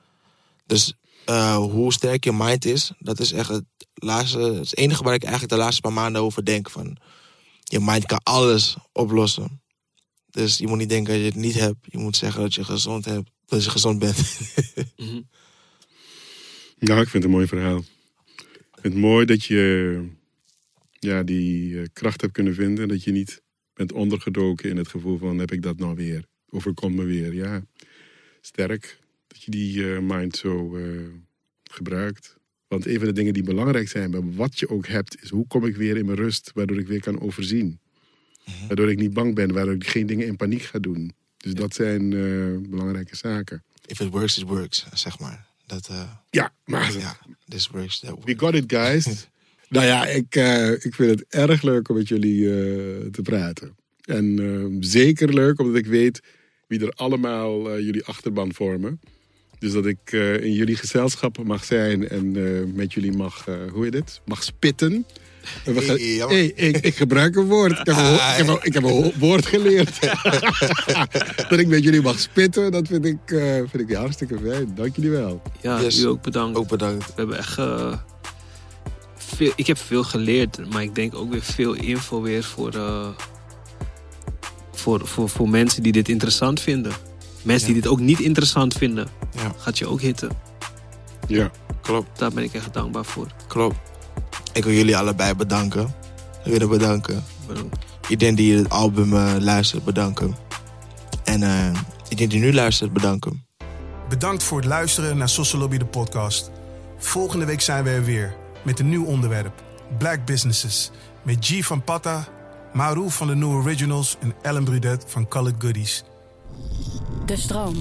Dus eh, hoe sterk je mind is, dat is echt het, laatste, het enige waar ik eigenlijk de laatste paar maanden over denk. Van, je mind kan alles oplossen. Dus je moet niet denken dat je het niet hebt. Je moet zeggen dat je gezond, hebt, dat je gezond bent. Mhm. Nou, ik vind het een mooi verhaal. Ik vind het mooi dat je ja, die eh, kracht hebt kunnen vinden. Dat je niet bent ondergedoken in het gevoel van heb ik dat nou weer? Overkomt me weer? Ja, sterk dat je die eh, mind zo eh, gebruikt. Want een van de dingen die belangrijk zijn bij wat je ook hebt, is hoe kom ik weer in mijn rust, waardoor ik weer kan overzien. Waardoor ik niet bang ben, waardoor ik geen dingen in paniek ga doen. Dus dat zijn eh, belangrijke zaken. If it works, it works, zeg maar. Dat, Ja, maar ja, this works, that works. we got it, guys. nou ja, ik, ik vind het erg leuk om met jullie te praten. En eh, zeker leuk omdat ik weet wie er allemaal eh, jullie achterban vormen. Dus dat ik eh, in jullie gezelschap mag zijn en eh, met jullie mag, eh, hoe heet het? Mag spitten. Gaan- Ja, hey, ik, ik gebruik een woord. Ik heb een, ik heb een, ik heb een ho- woord geleerd. dat ik met jullie mag spitten, dat vind ik, eh, vind ik hartstikke fijn. Dank jullie wel. Ja, Yes. u ook bedankt. Ook bedankt. We hebben echt... eh, veel, ik heb veel geleerd, maar ik denk ook weer veel info weer voor, eh, voor, voor, voor mensen die dit interessant vinden. Mensen Ja. die dit ook niet interessant vinden, Ja, gaat je ook hitten. Ja. klopt, Daar ben ik echt dankbaar voor. klopt. Ik wil jullie allebei bedanken. We willen bedanken. Bedankt. Iedereen die het album eh, luistert, bedanken. En eh, iedereen die nu luistert, bedanken. Bedankt voor het luisteren naar Sociology de podcast. Volgende week zijn we er weer met een nieuw onderwerp. Black Businesses. Met G van Patta, Maru van de New Originals en Ellen Brudet van Colored Goodies. De stroom.